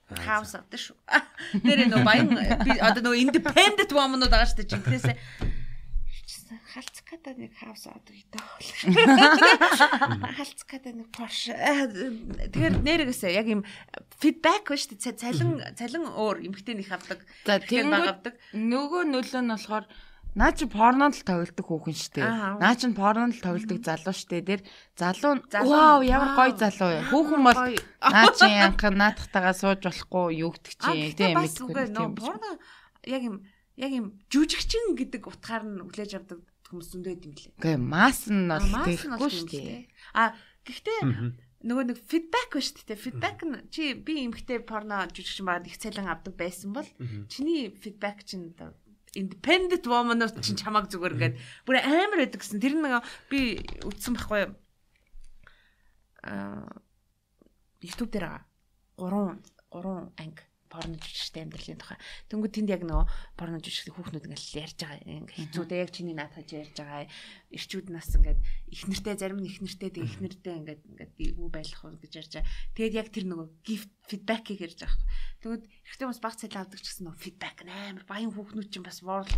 Хаус авдаг шүү. Тэр нөө баян одоо нөө independent woman-ууд байгаа шүү дээ. Жинхнээсээ халцката нэг хаус авдаг гэдэг халцката нэг Porsche тэгэхээр нэрээсээ яг юм фидбек ба шүү дээ цалин цалин өөр эмгтээних авдаг за тийм авдаг нөгөө нөлөө нь болохоор Наа чи порнонд л тоглолдог хүүхэн штэ. Наа чи порнонд л тоглолдог залуу штэ. Тэр залуу вау ямар гоё залуу вэ. Хүүхэн бол наа чи янхан наадахтайгаа сууж болохгүй юу гэдэг чи тийм мэдгүй тийм. Порно яг юм яг юм жүжигчин гэдэг утгаар нь хүлээж авдаг хүмүүс зөндөө юм лээ. Үгүй мас нь бол тэгэхгүй штэ. А гэхдээ нөгөө нэг фидбек ба шүү дээ. Фидбек нь чи би эмхтэй порно жүжигчин байгаад их цалин авдаг байсан бол чиний фидбек чинь independent woman чинь чамаг зүгээр ингээд бүр амар байдаг гэсэн. Тэр нэг би үтсэн байхгүй. Аа YouTube дээр 3 3 анги порно жүжигчтэй амьдралын тухай. Тэнгүүд тэнд яг нөгөө порно жүжигчдийн хүүхнүүд ингээл ярьж байгаа. Ингээ хэцүүдээ яг чиний наатаж ярьж байгаа. Ирчүүд нас ингээд их нэртэй зарим нь их нэртэй тэг их нэртэй ингээд ингээд юу байлах вэ гэж ярьж байгаа. Тэгээд яг тэр нөгөө gift feedback-ийг ярьж байгаа. Тэгвэл ихтэй хүмүүс баг цалин авдаг ч гэсэн нөгөө feedback амар баян хүүхнүүд чинь бас world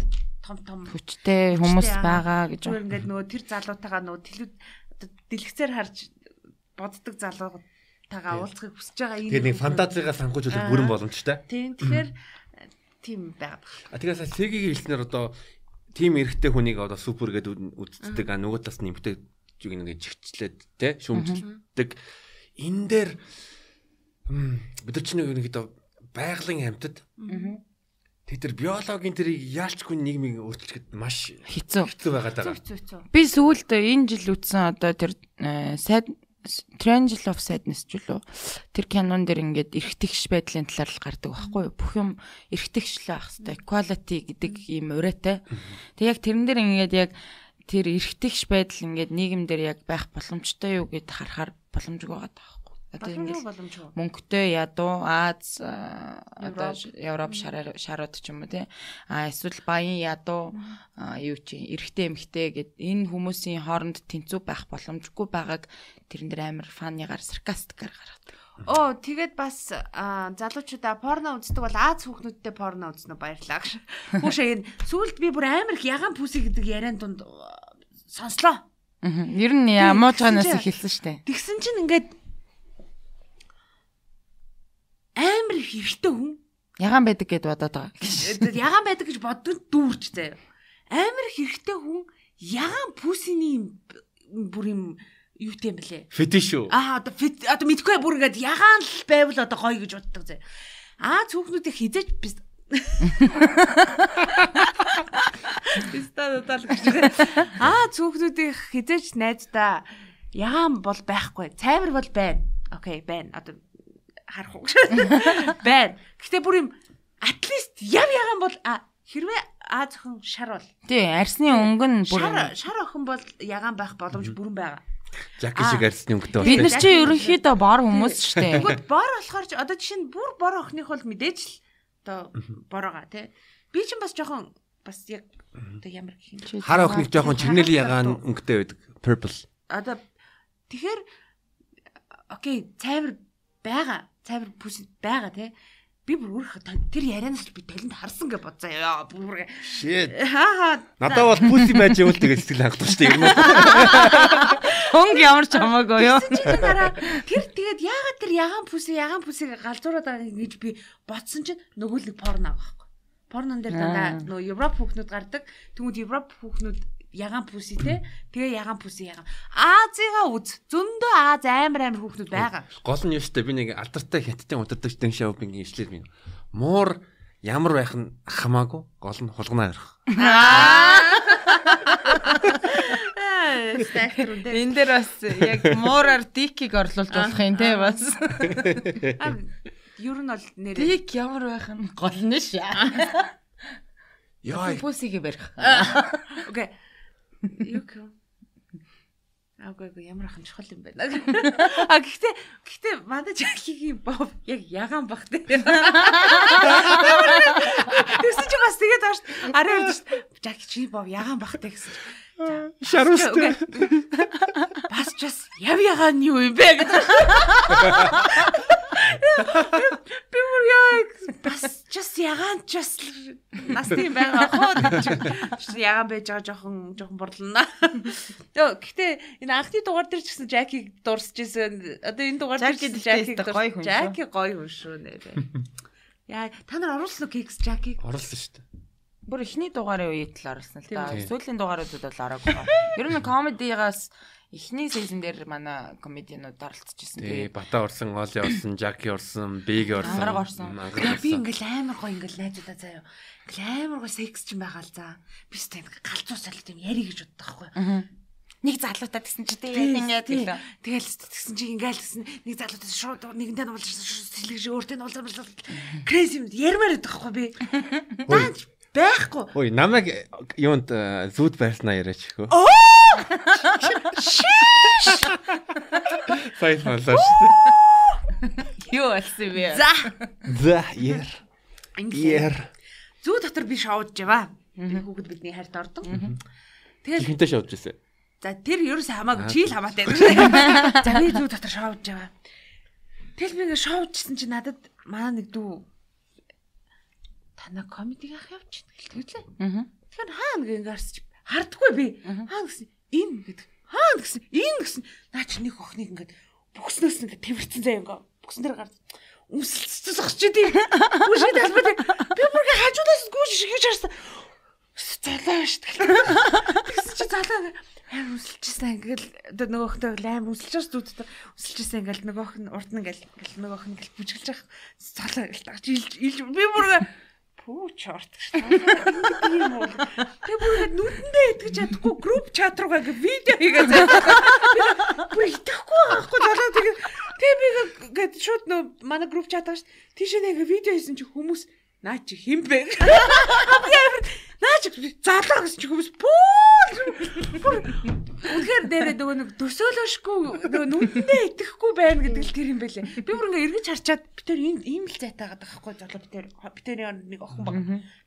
том том хүчтэй хүмүүс байгаа гэж. Ингээд нөгөө тэр залуутайгаа нөгөө тэлүүд дэлгэцээр харж боддог залуу тагаа уулзахыг хүсэж байгаа юм. Тэгээ нэг фантазигаа санхүүжүүлэх бүрэн боломжтой. Тийм. Тэгэхээр тийм байгаад байна. А тэгээс Сегигийн хэлснээр одоо тим эрэгтэй хүнийг одоо супер гэдэг үздэг а нөгөө талаас нь эмгтэй зүг нэг чигчлээд те шүмжилдэг. Энэ дээр бид нар чинь ерөнхийдөө байгалийн амьтад Тэд тэр биологийн тэрийг яалчгүй нийгмийг өөрчилөхөд маш хэцүү хэцүү байгаад байгаа. Би сүүлд энэ жил үтсэн одоо тэр э, сайд Triangle of Sadness ч үлээ. Тэр кинон дэр ингээд эргэтгэж байдлын талаар л гардаг байхгүй юу? Бүх юм эргэтгэжлээ ах хэвээр. Quality гэдэг ийм урайтай. Тэг яг тэрэн дээр ингээд яг тэр эргэтгэж байдал ингээд нийгэмдэр яг байх боломжтой юу гэд харахаар боломжгүй байгаа даа Одоо ингэж мөнгөтэй ядуу Аз одоо Европ шарууд ч юм уу тий. А эсвэл баян ядуу юу чи эрэгтэй эмэгтэй гэд энэ хүмүүсийн хооронд тэнцүү байх боломжгүй байгааг тэрэн дээр амар фаныгаар саркастикаар гаргадаг. Оо тэгээд бас залуучуудаа порно үздэг бол Аз хүүхнүүдтэй порно үзнэ баярлаа гэж. Хүүшээ сүүлд би бүр амар их ягаан пүси гэдэг яриан донд сонслоо. Ер нь ямуужганаас эхэлсэн штэ. Тэгсэн чинь ингээд амар их эрэгтэй хүн ягаан байдаг гэд бодоод байгаа. Ягаан байдаг гэж боддог дүүрч заяа. Амар их эрэгтэй хүн ягаан пүсиний бүр юм юу тийм бэлээ. Фетиш үү? Аа одоо фит- одоо мэдгүй бүр ингээд ягаан л байвал одоо гоё гэж боддог зэ. Аа цүнхнүүдийг хизээж би Биста удаа л гэж. Аа цүнхнүүдийг хизээж найздаа ягаан бол байхгүй. Цайвар бол байна. Окей, байна. Одоо харах уу. Байна. Гэтэ бүр юм at least яв ягаан бол а хэрвээ аа зөвхөн шар бол Тий, арсны өнгө нь бүр шар шар охин бол ягаан байх боломж бүрэн байгаа. Жаки шиг арсны өнгөтэй бид нар байна. чи ерөнхийдөө бор хүмүүс шүү дээ. Тэгвэл бор болохоор ч одоо жишээ нь бүр бор охиных бол мэдээж л одоо бороо тий. Би ч бас жоохон бас яг одоо ямар гэх юм. Хар охиныг жоохон чигнэлийн ягаан өнгөтэй байдаг. Purple. Одоо тэгэхээр окей цайвар байгаа. Цайвар бүс байгаа тий. Би бүр өөр тэр ярианаас л би талент харсан гэж бодзаа яа бүр Shit. Надад бол пүси байж явал тэгээд сэтгэл хангах шүү дээ. юм уу? Хонг ямар ч хамаагүй дараа тэр тэгээд яагаад тэр ягаан пүсээ ягаан пүсийг галзуураад байгаа гэж би бодсон чинь нөгөө нэг порно байхгүй. Порнон дээр дандаа нөгөө Европ хүүхнүүд гардаг. Тэгмүүд Европ хүүхнүүд ягаан пүси те. Тэгээ ягаан пүси ягаан. Азига үз. Зөндөө Аз амар амар хүүхнүүд байгаа. Гол нь юу дээ. Би нэг алдартай хятадын удирдагч дэн шоупингийн ишлэл минь. Муур ямар байх нь хамаагүй. Гол нь хулгана ярих. Энэ дээр бас яг муураар дикийг орлуулж болох юм те бас. Юу нь бол нэрээ. Дик ямар байх нь гол нь шаа. Яа. Пүсийг барих. Окей. Юу гэх юм? Аагүй аагүй ямар ахын чухал юм байна. А гэхдээ гэхдээ манай жахигийн бов яг ягаан бах тэ. Тэсэж бас тэгээд ааш арай үрдэж жахи чи бов ягаан бах тэ гэсэн. Шарустай. Бас час яв ягаан юу юм бэ гэдэг. Би бүр яа бас час ягаан час насны байгаа хоо гэж ягаан байж байгаа жоохон жоохон борлоо. Йоо гэхдээ энэ анхны дугаар дээр ч гэсэн Жакиг дурсаж ирсэн. Одоо энэ дугаар дээр Жакиг гоё хүн шүү. Жаки гоё хүн шүү нэрээ. Яа та нар оруулсан уу кекс Жакиг? Орлоо шүү дээ. Бүр эхний дугаарын үед л оруулсан л да. Тийм. Сүүлийн дугааруудад бол ороогүй. Ер нь комедигаас эхний сизон дээр манай комедианууд оролцож Тий, ирсэн. Тэгээд Бата орсон, Оли орсон, Жаки орсон, Биг орсон. Ангараг орсон. Би орсон. ингээл амар гоё ингээл найзуудаа заяа. Ингээл амар гоё секс ч юм байгаа л за. Би ч тань галзуусаал тийм яри гэж боддог байхгүй. нэг залуутаа гэсэн чи Тий, тэгээд ингээд гэлээ. Тэгэл тэгсэн чи ингээл тэгсэн нэг залуутаас шууд нэгэнтэй нь болж сэлгэж өөртөө нь уулзаа crazy юм ярмаар байдаг байхгүй би. Наач байхгүй. Ой, намайг юунд э, зүүд байрснаа яриач хөө. Сайн сонлоо шүү дээ. Юу болсон бэ? За За, ингээл Яар. зүү дотор би шоудж яваа. Би хүүхэд бидний хайрт ордон. Тэгэл Хинтээ шоудж ирсэн. За тэр ерөөсөө хамаагүй чи л хамаатай. За би зүү дотор шоудж яваа. Тэгэл би ингээ шоудчихсан чи надад манай нэг дүү тана комедиг ах явчих гэлээ. Аа. Тэгэхээр хаана ингээ харсч хардггүй би. Хаана гэсэн энэ гэдэг. Хаана гэсэн энэ гэсэн. Наа чи нэг охиныг ингээ бүкснөөс ингээ тэрвэрцэн заяа ингээ бүксэн дээр гарч өмсөлцөж зогсож идэв. Бүшиг талбар дээр би бүр ингээ хажуудаас гүйж шигэж харсан. Залаа шүү дээ. Тэгсэн чи залаа аим үсэлчихсэн ингээл одоо нөгөөхтэй аим үсэлж байгаа зүудтэй үсэлчихсэн ингээл нөгөөх нь урд нь ингээл нөгөөх нь ингээл бүжиглж байгаа залаа тагч илж би бүр пүү чорт шүү дээ. Би бүр ингээд нүдэндээ итгэж чадахгүй групп чат руугаа ингээд видео хийгээд заяа. Бүр итгэхгүй байхгүй тэгээд тэгээ би ингээд шууд нөө манай групп чат шүү. Тийшээ нэг видео хийсэн чи хүмүүс наа чи хин бэ? Наа чи залаа гэсэн чи хүмүүс бүр үнэхээр дээрээ нөгөө нэг төсөөлөшгүй нөгөө нүдэндээ итгэхгүй байна гэдэг л тэр юм байлээ. Би бүр ингээ эргэж харчаад би тэр ийм ийм л зайтаагаад байхгүй залуу би тэр би тэрийн нэг охин баг.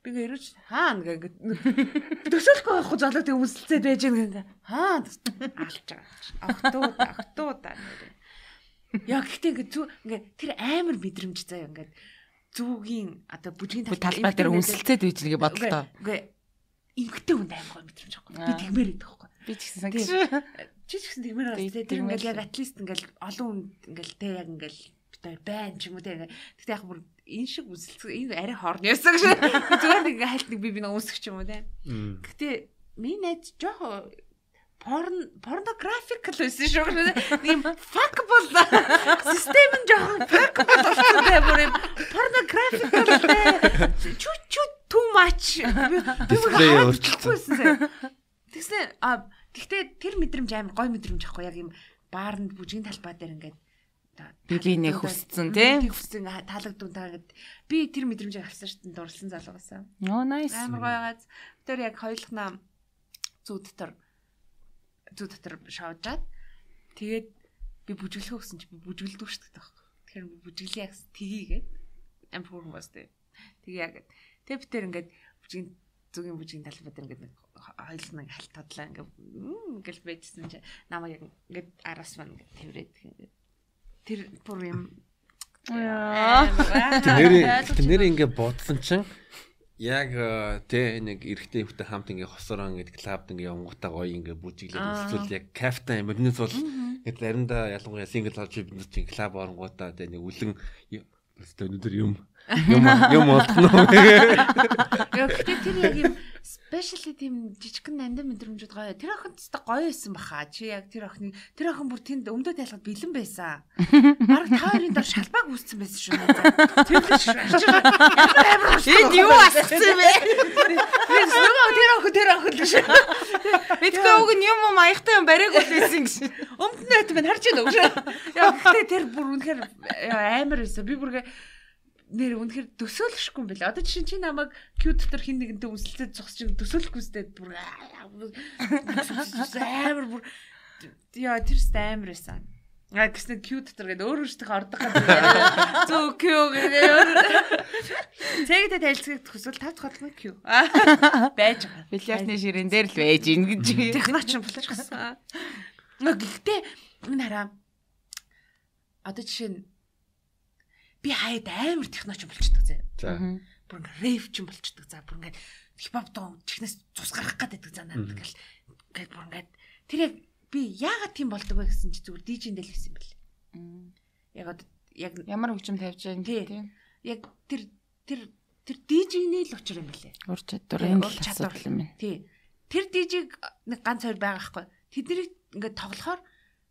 Би ингээ эргэж хаана ингээ ингээ төсөөлөхгүй байхгүй залуу тэг өмсөлцээд байж ингээ хаана алж байгаа. Охтууд охтууд Яг гэхдээ ингээ зү ингээ тэр амар мэдрэмж заяа ингээ зүгийн одоо бүжгийн Талбай дээр үнсэлцээд үйж нэгэ бодлоо. Үгүй эмгтэй хүнд аим гоо мэдрэмж байхгүй. Би тэгмээр идэх байхгүй. Би ч гэсэн гэж. Чи ч гэсэн тэгмээр байна. Тэр ингээл яг атлист ингээл олон хүнд ингээл тэ яг ингээл битээ байна ч юм уу тэ. Гэтэ яг бүр энэ шиг үзэлцэг энэ арай хорны ясаг шүү. Би Зүгээр нэг хальт нэг би би нэг үсгэх ч юм уу тэ. Гэтэ миний найз жоохоо порн порнографик л байсан шүү. Ийм fuckable систем нь жоохон fuckable болсон бай бүр ийм порнографик л чү чү too much. Дисплей өөрчлөлтсөн. Тэгснэ а тэгтээ тэр мэдрэмж амар гой мэдрэмж ахгүй яг ийм баарнд бүжгийн талбай дээр ингээд би би нэг хүсцэн тий хүсцэн таалагдсан та ингээд би тэр мэдрэмжийг авсан дээ дурлсан залуугаасаа. Ноо nice. Амар гоёгаз тэр яг хоёулахнаа зүү дотор зүү дотор шоожаад тэгээд би бүжиглэхөө гэсэн чи би бүжиглдэг шүү дээ таахгүй. Тэгэхээр би бүжиглэе гэсэн тгийгээд бас тээ. Тэгээ яг тэг би тэр ингээд бүжгийн зүгийн бүжгийн талбай дээр ингээд хоёул нэг халт тодлаа ингээд ингээл байжсэн чи. Намайг ингээд араас маань ингээд тэрврээд ингээд. Тэр бүр юм. Тэр нэр ингээд бодсон чинь яг э, тэ нэг эрэгтэй хөвтэй хамт ингээ хосороо ингээ клабд ингээ явангуудаа гоё ингээ бүжиглээд үзвэл яг кафтан юм биднээс бол ингээ заримдаа ялангуяа сингл болж бид нар чинь клаб оронгуудаа тэ нэг үлэн өстө өнөдөр юм юм юм олдно. Яг тэр яг юм Спешиали тийм жижигхэн нандин мэдрэмжүүд гоё. Тэр охин тест гоё байсан баха. Чи яг тэр охины тэр охин бүр тэнд өмдөө тайлгад бэлэн байсан. Бараг та хоёрын дор шалбааг үүссэн байсан шүү. Тэр л шүү. Энд юу асцсан бэ? Тэр нөгөө тэр охин тэр охин л шүү. Мэдгүй уг нь юм юм аяхтай юм бариаг үлээсэн гэж. Найт минь харж байна уу? Яг гэхдээ тэр бүр үнэхээр амар байсан. Би бүргээ нэр үнэхээр төсөөлөхгүй юм байна. Одоо жишээ чи намайг Q дотор хин нэгэнтэй үнсэлцээ зогсож чинь төсөөлөхгүйстэй бүр амар бүр яа тэрс амар байсан. А гэсэн Q дотор гэдэг өөр өөртөө ордог гэдэг. Зөө Q гэдэг. Цэгтэй төсөөл 5 дахь бодлого Q. Байж байгаа. Бильярдны ширээн дээр л байж ин гэж. Техноч юм болооч гасан. Гэхдээ энэ хараа одоо жишээ нь би хаяад амар техноч болчихдог зэ. За. Бүр ингээ рэйв ч юм болчихдог. За бүр ингээ хипхоп доо чихнээс цус гарах гэдэг за надад ингээл ингээ бүр ингээ тэр яг би яагаад тийм болдог вэ гэсэн чи зүгээр дижинд л гэсэн юм бэл. Яг одоо яг ямар хөгжим тавьж байгаа тийм. Яг тэр тэр тэр дижиний л учир юм бэлээ. Ур чадвар энэ л асуудал юм байна. Тий. Тэр дижиг нэг ганц хоёр байгаа хгүй. Тэднийг ингээд тоглохоор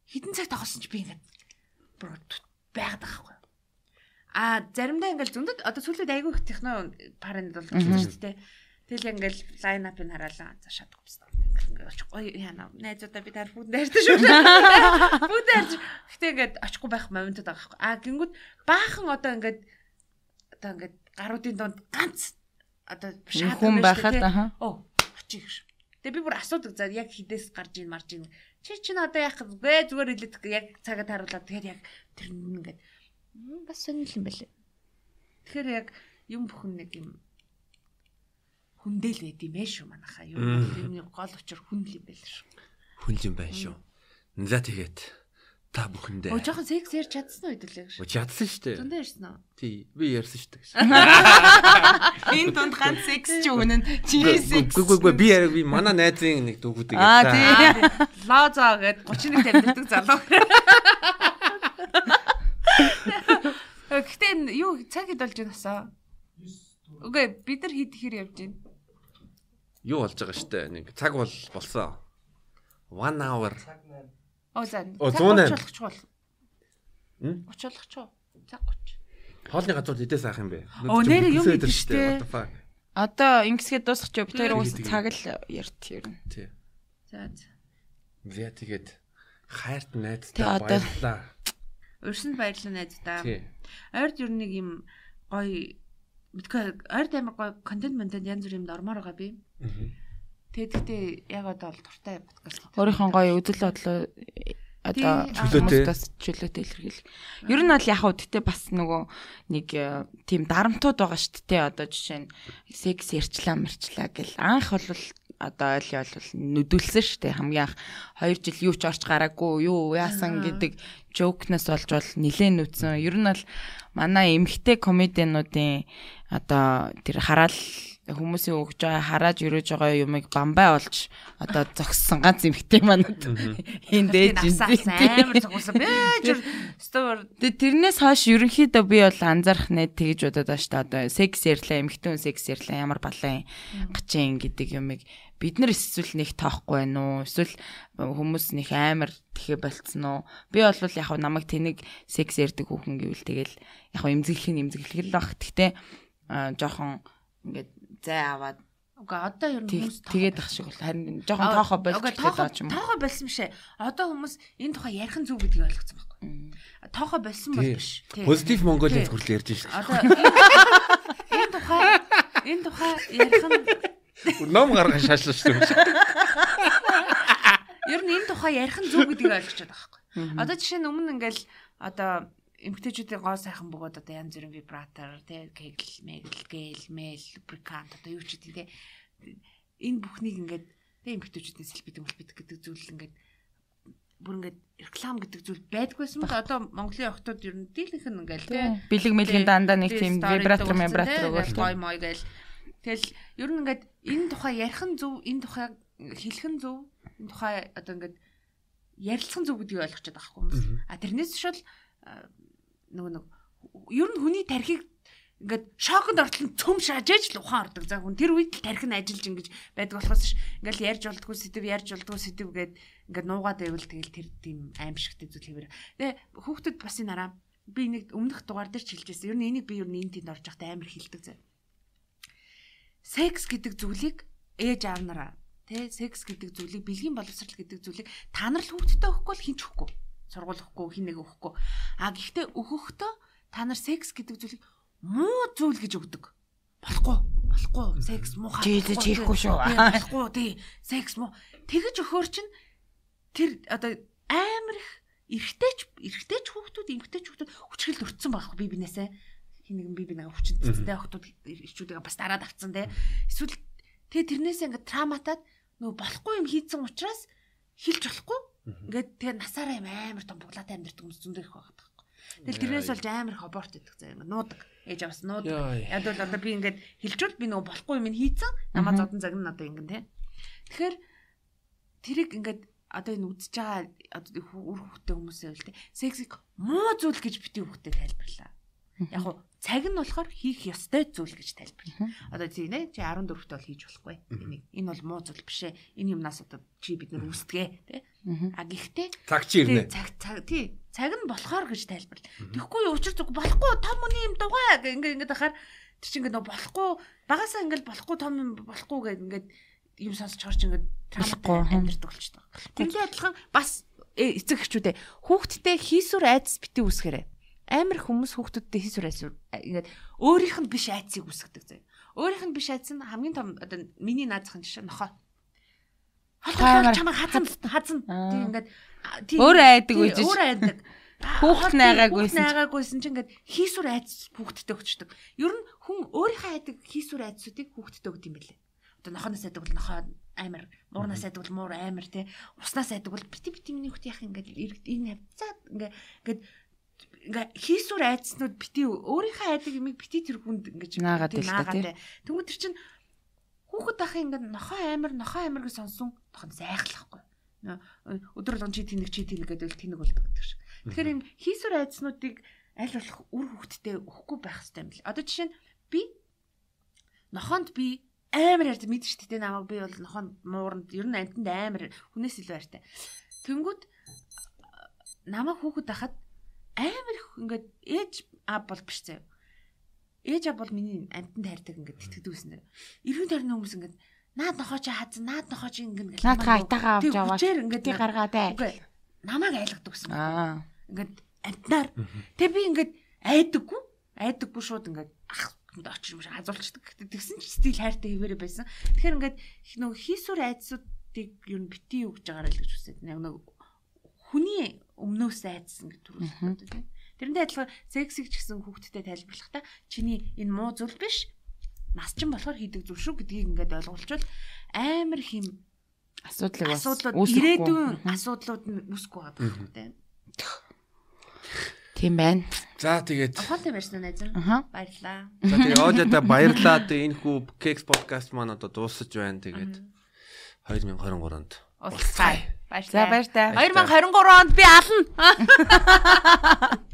хідэн цаг тоглосон чи би ингээд бүр байгаад байгаа хгүй. А заримдаа ингээл зөндөд одоо сүүлийн айгүй их техно паранд бол шүү дээ. Тэгэл ингээл лайн апыг хараалаа за шатах гэсэн. Ингээл болчих гоё яана. Найзуудаа би таар бүгд найртай шүү. Бүгд найрч. Гэтэ ингээд очихгүй байх моментод байгаа хгүй. А гингүүд баахан одоо ингээд одоо ингээд гаруудын донд ганц одоо шат хүн байхад аха. Оо очих гэж. Тэгээ би бүр асуудаг за яг хідээс гарч ийн марж ийн. Чи чинь одоо яах вэ? Зүгээр хэлээд яг цагаа тааруулаад тэгээд яг тэр ингээд бас сонирхол юм байлээ. Тэгэхээр яг юм бүхэн нэг юм хүндэл байд юм ээ шүү манайхаа. Юмны гол учир хүндэл юм байл шүү. Хүндэл юм байна шүү. За тэгээд та бүхэндээ. Оо жоохон секс ярьж чадсан уу хэдүүлээ гэж. Оо чадсан шүү дээ. Зөндөө ярьсан уу? Тий, би ярьсан шүү дээ. Энэ тунд ганц секс ч үнэн. Чи секс. Үгүй үгүй би яриг би манай найзын нэг дүүгүүдийг Аа тий. Лозоо гэд 31 тамирдаг залуу. Гэхдээ юу цаг хэд болж байна асаа? Үгүй бид нар хэд хэр явж байна? Юу болж байгаа штэ нэг цаг бол болсон. 1 hour. Оо за. Оо, 108. 30 болгоч бол. Хм? 30 болгоч уу? Цаг 30. Хоолны газар хэдээс авах юм бэ? Оо, нэрээ юм хийдэж штэ. Одоо ингэсгээд дуусчих бид хоёр уус цаг л ер нь. Тий. За за. Вя тэгээд хайрт найзтай баярлаа. Урьсанд баярлалаа найздаа. Тий. Ойрд ер нь нэг юм гоё мэдгүй ойрд амар гоё контент монтент янз бүр юм ормоор байгаа би. Тэгээд гэхдээ яг одоо бол дуртай подкаст. Өөрийнхөө гоё үзэл бодлоо одоо хүмүүстээс чөлөөтэй илэрхийлэх. Ер нь бол яг хөө гэтээ бас нөгөө нэг э, тийм дарамтууд байгаа шүү дээ. Одоо жишээ нь секс ярьчлаа мэрчлаа гэл анх бол одоо ойли бол нүдүүлсэн шүү дээ. Хамгийн анх 2 жил юу ч орч гараагүй, юу яасан гэдэг жокнес болж бол нилээн нүцэн. Ер нь бол манай эмхтэй комедиануудын одоо тэр хараал хүмүүсийн өгж байгаа харааж өрөөж байгаа юмыг бамбай олж одоо зогссон ганц эмхтэй манад энд ээж амар цогсон. Би жир стор тэрнээс хойш ерөнхийдөө би бол анзаарах нэт тэгж бодоод байна шүү дээ. Одоо секс ярьлаа, эмхтэн секс ярьлаа, ямар балан гачин гэдэг юмыг бид нар эсвэл нэг тоохгүй байна уу? Эсвэл хүмүүс нэг амар тэхэ болцсон уу? Би бол яг намайг тэнэг секс ярддаг хүүхэн гэвэл тэгэл яг эмзэглэх нь эмзэглэх л баг. Гэхдээ жоохон ингээд зай аваад Уга одоо ер нь хүмүүс тэгээд ах шиг бол харин жоохон тоохоо болчих гэдэг юм. Тоохоо болсон бишээ. Одоо хүмүүс энэ тухай ярих нь зүг гэдгийг ойлгоцсон байхгүй. Тоохоо болсон бол биш. Позитив Монголын хүртэл ярьж шээ. Одоо энэ тухай энэ тухай ярих нь ном гаргаж шаашлаа шүү дээ. Ер нь энэ тухай ярих нь зүг гэдгийг ойлгочод байгаа байхгүй. Одоо жишээ нь өмнө ингээл одоо эмгтээчүүдийн гоо сайхан бөгөөд одоо янз бүрийн вибратор, тэ кегл, мегл, гэл, мэл, лубрикант одоо юу ч гэдэг тэ энэ бүхнийг ингээд тэ эмгтээчүүдийн сэлбэдэг мэлбэдэг гэдэг зүйл ингээд бүр ингээд реклам гэдэг зүйл байдгүйсэн бол одоо Монголын охтууд ер нь дийлэнх нь ингээл тэ бэлэг мэлгийн дандаа нэг тийм вибратор вибратор өгөөл гой мой гээл тэгэл ер нь ингээд энэ тухай ярих нь зөв энэ тухай хэлэх нь зөв энэ тухай одоо ингээд ярилцах нь зөв гэдгийг ойлгочод байгаа хүмүүс а тэрнээс шил нөгөө нэг ер нь хүний тархийг ингээд шоконд ортол цөм шаажээж л ухаан ордог. За хүн тэр үед л тархи нь ажиллаж ингэж байдаг болохоос ингээл ярьж болдгоо сэдв ярьж болдгоо сэдв гээд ингээд нуугаад байвал тэгэл тэр тийм аимшигтэй зүйл хэвээр. Тэгээ хүүхдэд бас энэ араа би нэг өмнөх дугаар дээр ч хэлжсэн. Ер нь энийг би ер нь энэ тэнд орж байхдаа амар хилдэг зэ. Секс гэдэг зүйлийг ээж аав нараа тий секс гэдэг зүйлийг бэлгийн боловсрал гэдэг зүйлийг та нар л хүүхдэдээ өгөхгүй л хинч өгөхгүй сургууль өгөхгүй хин нэг өгөхгүй. А гэхдээ өгөхдөө та нар секс гэдэг зүйлийг муу зүйл гэж өгдөг. Болохгүй. Болохгүй. Секс муухай. Чи хийхгүй шүү. Болохгүй. Тий. Секс муу. Тэгэж өхөр чин тэр одоо амар их эргэжтэйч эргэжтэйч хүүхдүүд эмгтэйч хүүхдүүд хүчрэл өртсөн байхгүй би бинээсээ хин нэгэн би бинээ өвчнөдтэй хүүхдүүд ирчүүдээ бас дараад авцсан те эсвэл тэгээ тэрнээсээ ингээд травматаад нөгөө болохгүй юм хийцэн учраас хилж болохгүй Ингээд тэгээ насаараа юм амар том буглаатай амьдэрдэг хүмүүс зөндөө их байгаа байхгүй. Тэгэл тэрнээс болж амар их аборт идэх заяа ингээд нуудаг. Ээж аваас нууд. Яг бол одоо би ингээд хилжүүл би нөгөө болохгүй юм хийцэн намаа зодан загнана одоо ингэн тэ. Тэгэхээр тэрийг ингээд одоо энэ үдсэж байгаа үр хөвгтэй хүмүүсээ үл тэ. Сексик муу зүйл гэж бити хөвгтэй тайлбарлаа. Яг цаг нь болохоор хийх ёстой зүйл гэж тайлбарлаа. Одоо тийм нэ чи 14-т бол хийж болохгүй. Энийг энэ бол муу зүйл биш ээ. Энэ юмнаас одоо чи бид нар үүсдэгэ тий. А гэхдээ цаг чи ирнэ. Цаг цаг тий. Цаг нь болохоор гэж тайлбарлаа. Тэгэхгүй учир зүг болохгүй том үний юм дугаа гэх ингээ ингээ дахаар тэр чинь ингээ нөө болохгүй багасаа ингээл болохгүй том юм болохгүй гэх ингээд юм сонсож гарч ингээд трамтай амьдрэх болчихдог. Тэрнээ адилхан бас э, эцэг эхчүүдээ хүүхдтэй хийсүр айдас бити үсгэрээ амар хүмүүс хүүхдүүдтэй хийсүр айсүр ингээд өөрийнх нь биш айцыг үсгдэг заяа. Өөрийнх нь биш айц нь хамгийн том одоо миний наазахын жишээ нохоо. Хаа чамаа хазан хазан тийм ингээд өөр айдаг үжиж өөр айдаг. Хүүхд найгаагүйсэн. Найгаагүйсэн чинь ингээд хийсүр айц хүүхдтэй өгчдөг. Ер нь хүн өөрийнхөө айдаг хийсүр айцуудыг хүүхдтэй өгд юм бэлээ. Одоо нохоноос айдаг бол нохоо амар, муурнаас айдаг бол муур амар тий. Уснаас айдаг бол бити бити миний хүүхд яах ингээд энэ хавцаад ингээд ингээд ингээ хийсүр айдснууд бити өөрийнхөө айдаг юмыг бити тэр хүнд ингэж наагаад байна. Тэнгүүд тэр чинь хүүхэд ахын ингээ нохоо амир нохоо амир гэж сонсон тохон зайхлахгүй. Өдөр болгон чи тэнэг чи тэнэг гэдэг тэнэг болдог гэдэг шиг. Тэгэхээр юм хийсүр айдснуудыг аль болох үр хүүхдтэй өгөхгүй байх хэрэгтэй юм бэл. Одоо жишээ нь би нохоонд би амар ярьд мэдэн шүү дээ намайг би бол нохоонд мууранд ер нь амтнд амар хүнээс илүү хайртай. Тэнгүүд намайг хүүхэд ахад амар их ингээд ээж аа бол биш заяа. Ээж аа бол миний амтанд хайрдаг ингээд тэтгэдэгсэн. Иргэн тойрны хүмүүс ингээд наад нохоо чи хазан наад нохоо чи ингээд наад хайтагаа авч яваа. Ингээд би гаргаатай. Намайг айлгадаг гэсэн. Аа. Ингээд амтнаар. Тэгээ би ингээд айдаггүй. Айдаггүй шууд ингээд ах очир мш хазуулчдаг. Тэгсэн чи стил хайртай хэвээрээ байсан. Тэгэхээр ингээд нөгөө хийсүр айдсуудыг ер нь бити өгж байгаарай л гэж хүсэж. Нэг хүний өмнөөс айдсан гэж төрүүлдэг тийм. Тэрнтэй адилхан сексиг ч гэсэн хүүхдтэй тайлбарлахдаа чиний энэ муу зүйл биш. Нас чинь болохоор хийдэг зүйл шүү гэдгийг ингээд ойлгуулчвал амар хим асуудлыг асуудлууд ирээдүйн асуудлууд нь үсэхгүй байгаа тийм. Тийм байна. За тэгээд байсан уу найз? Баярлаа. За тэгээд оожоо баярлаа. Тэгээд энэ хүү Keks podcast маань одоо дуусаж байна. Тэгээд 2023-нд уулзъя. Баярлалаа. За баяр та. 2023 онд би ална.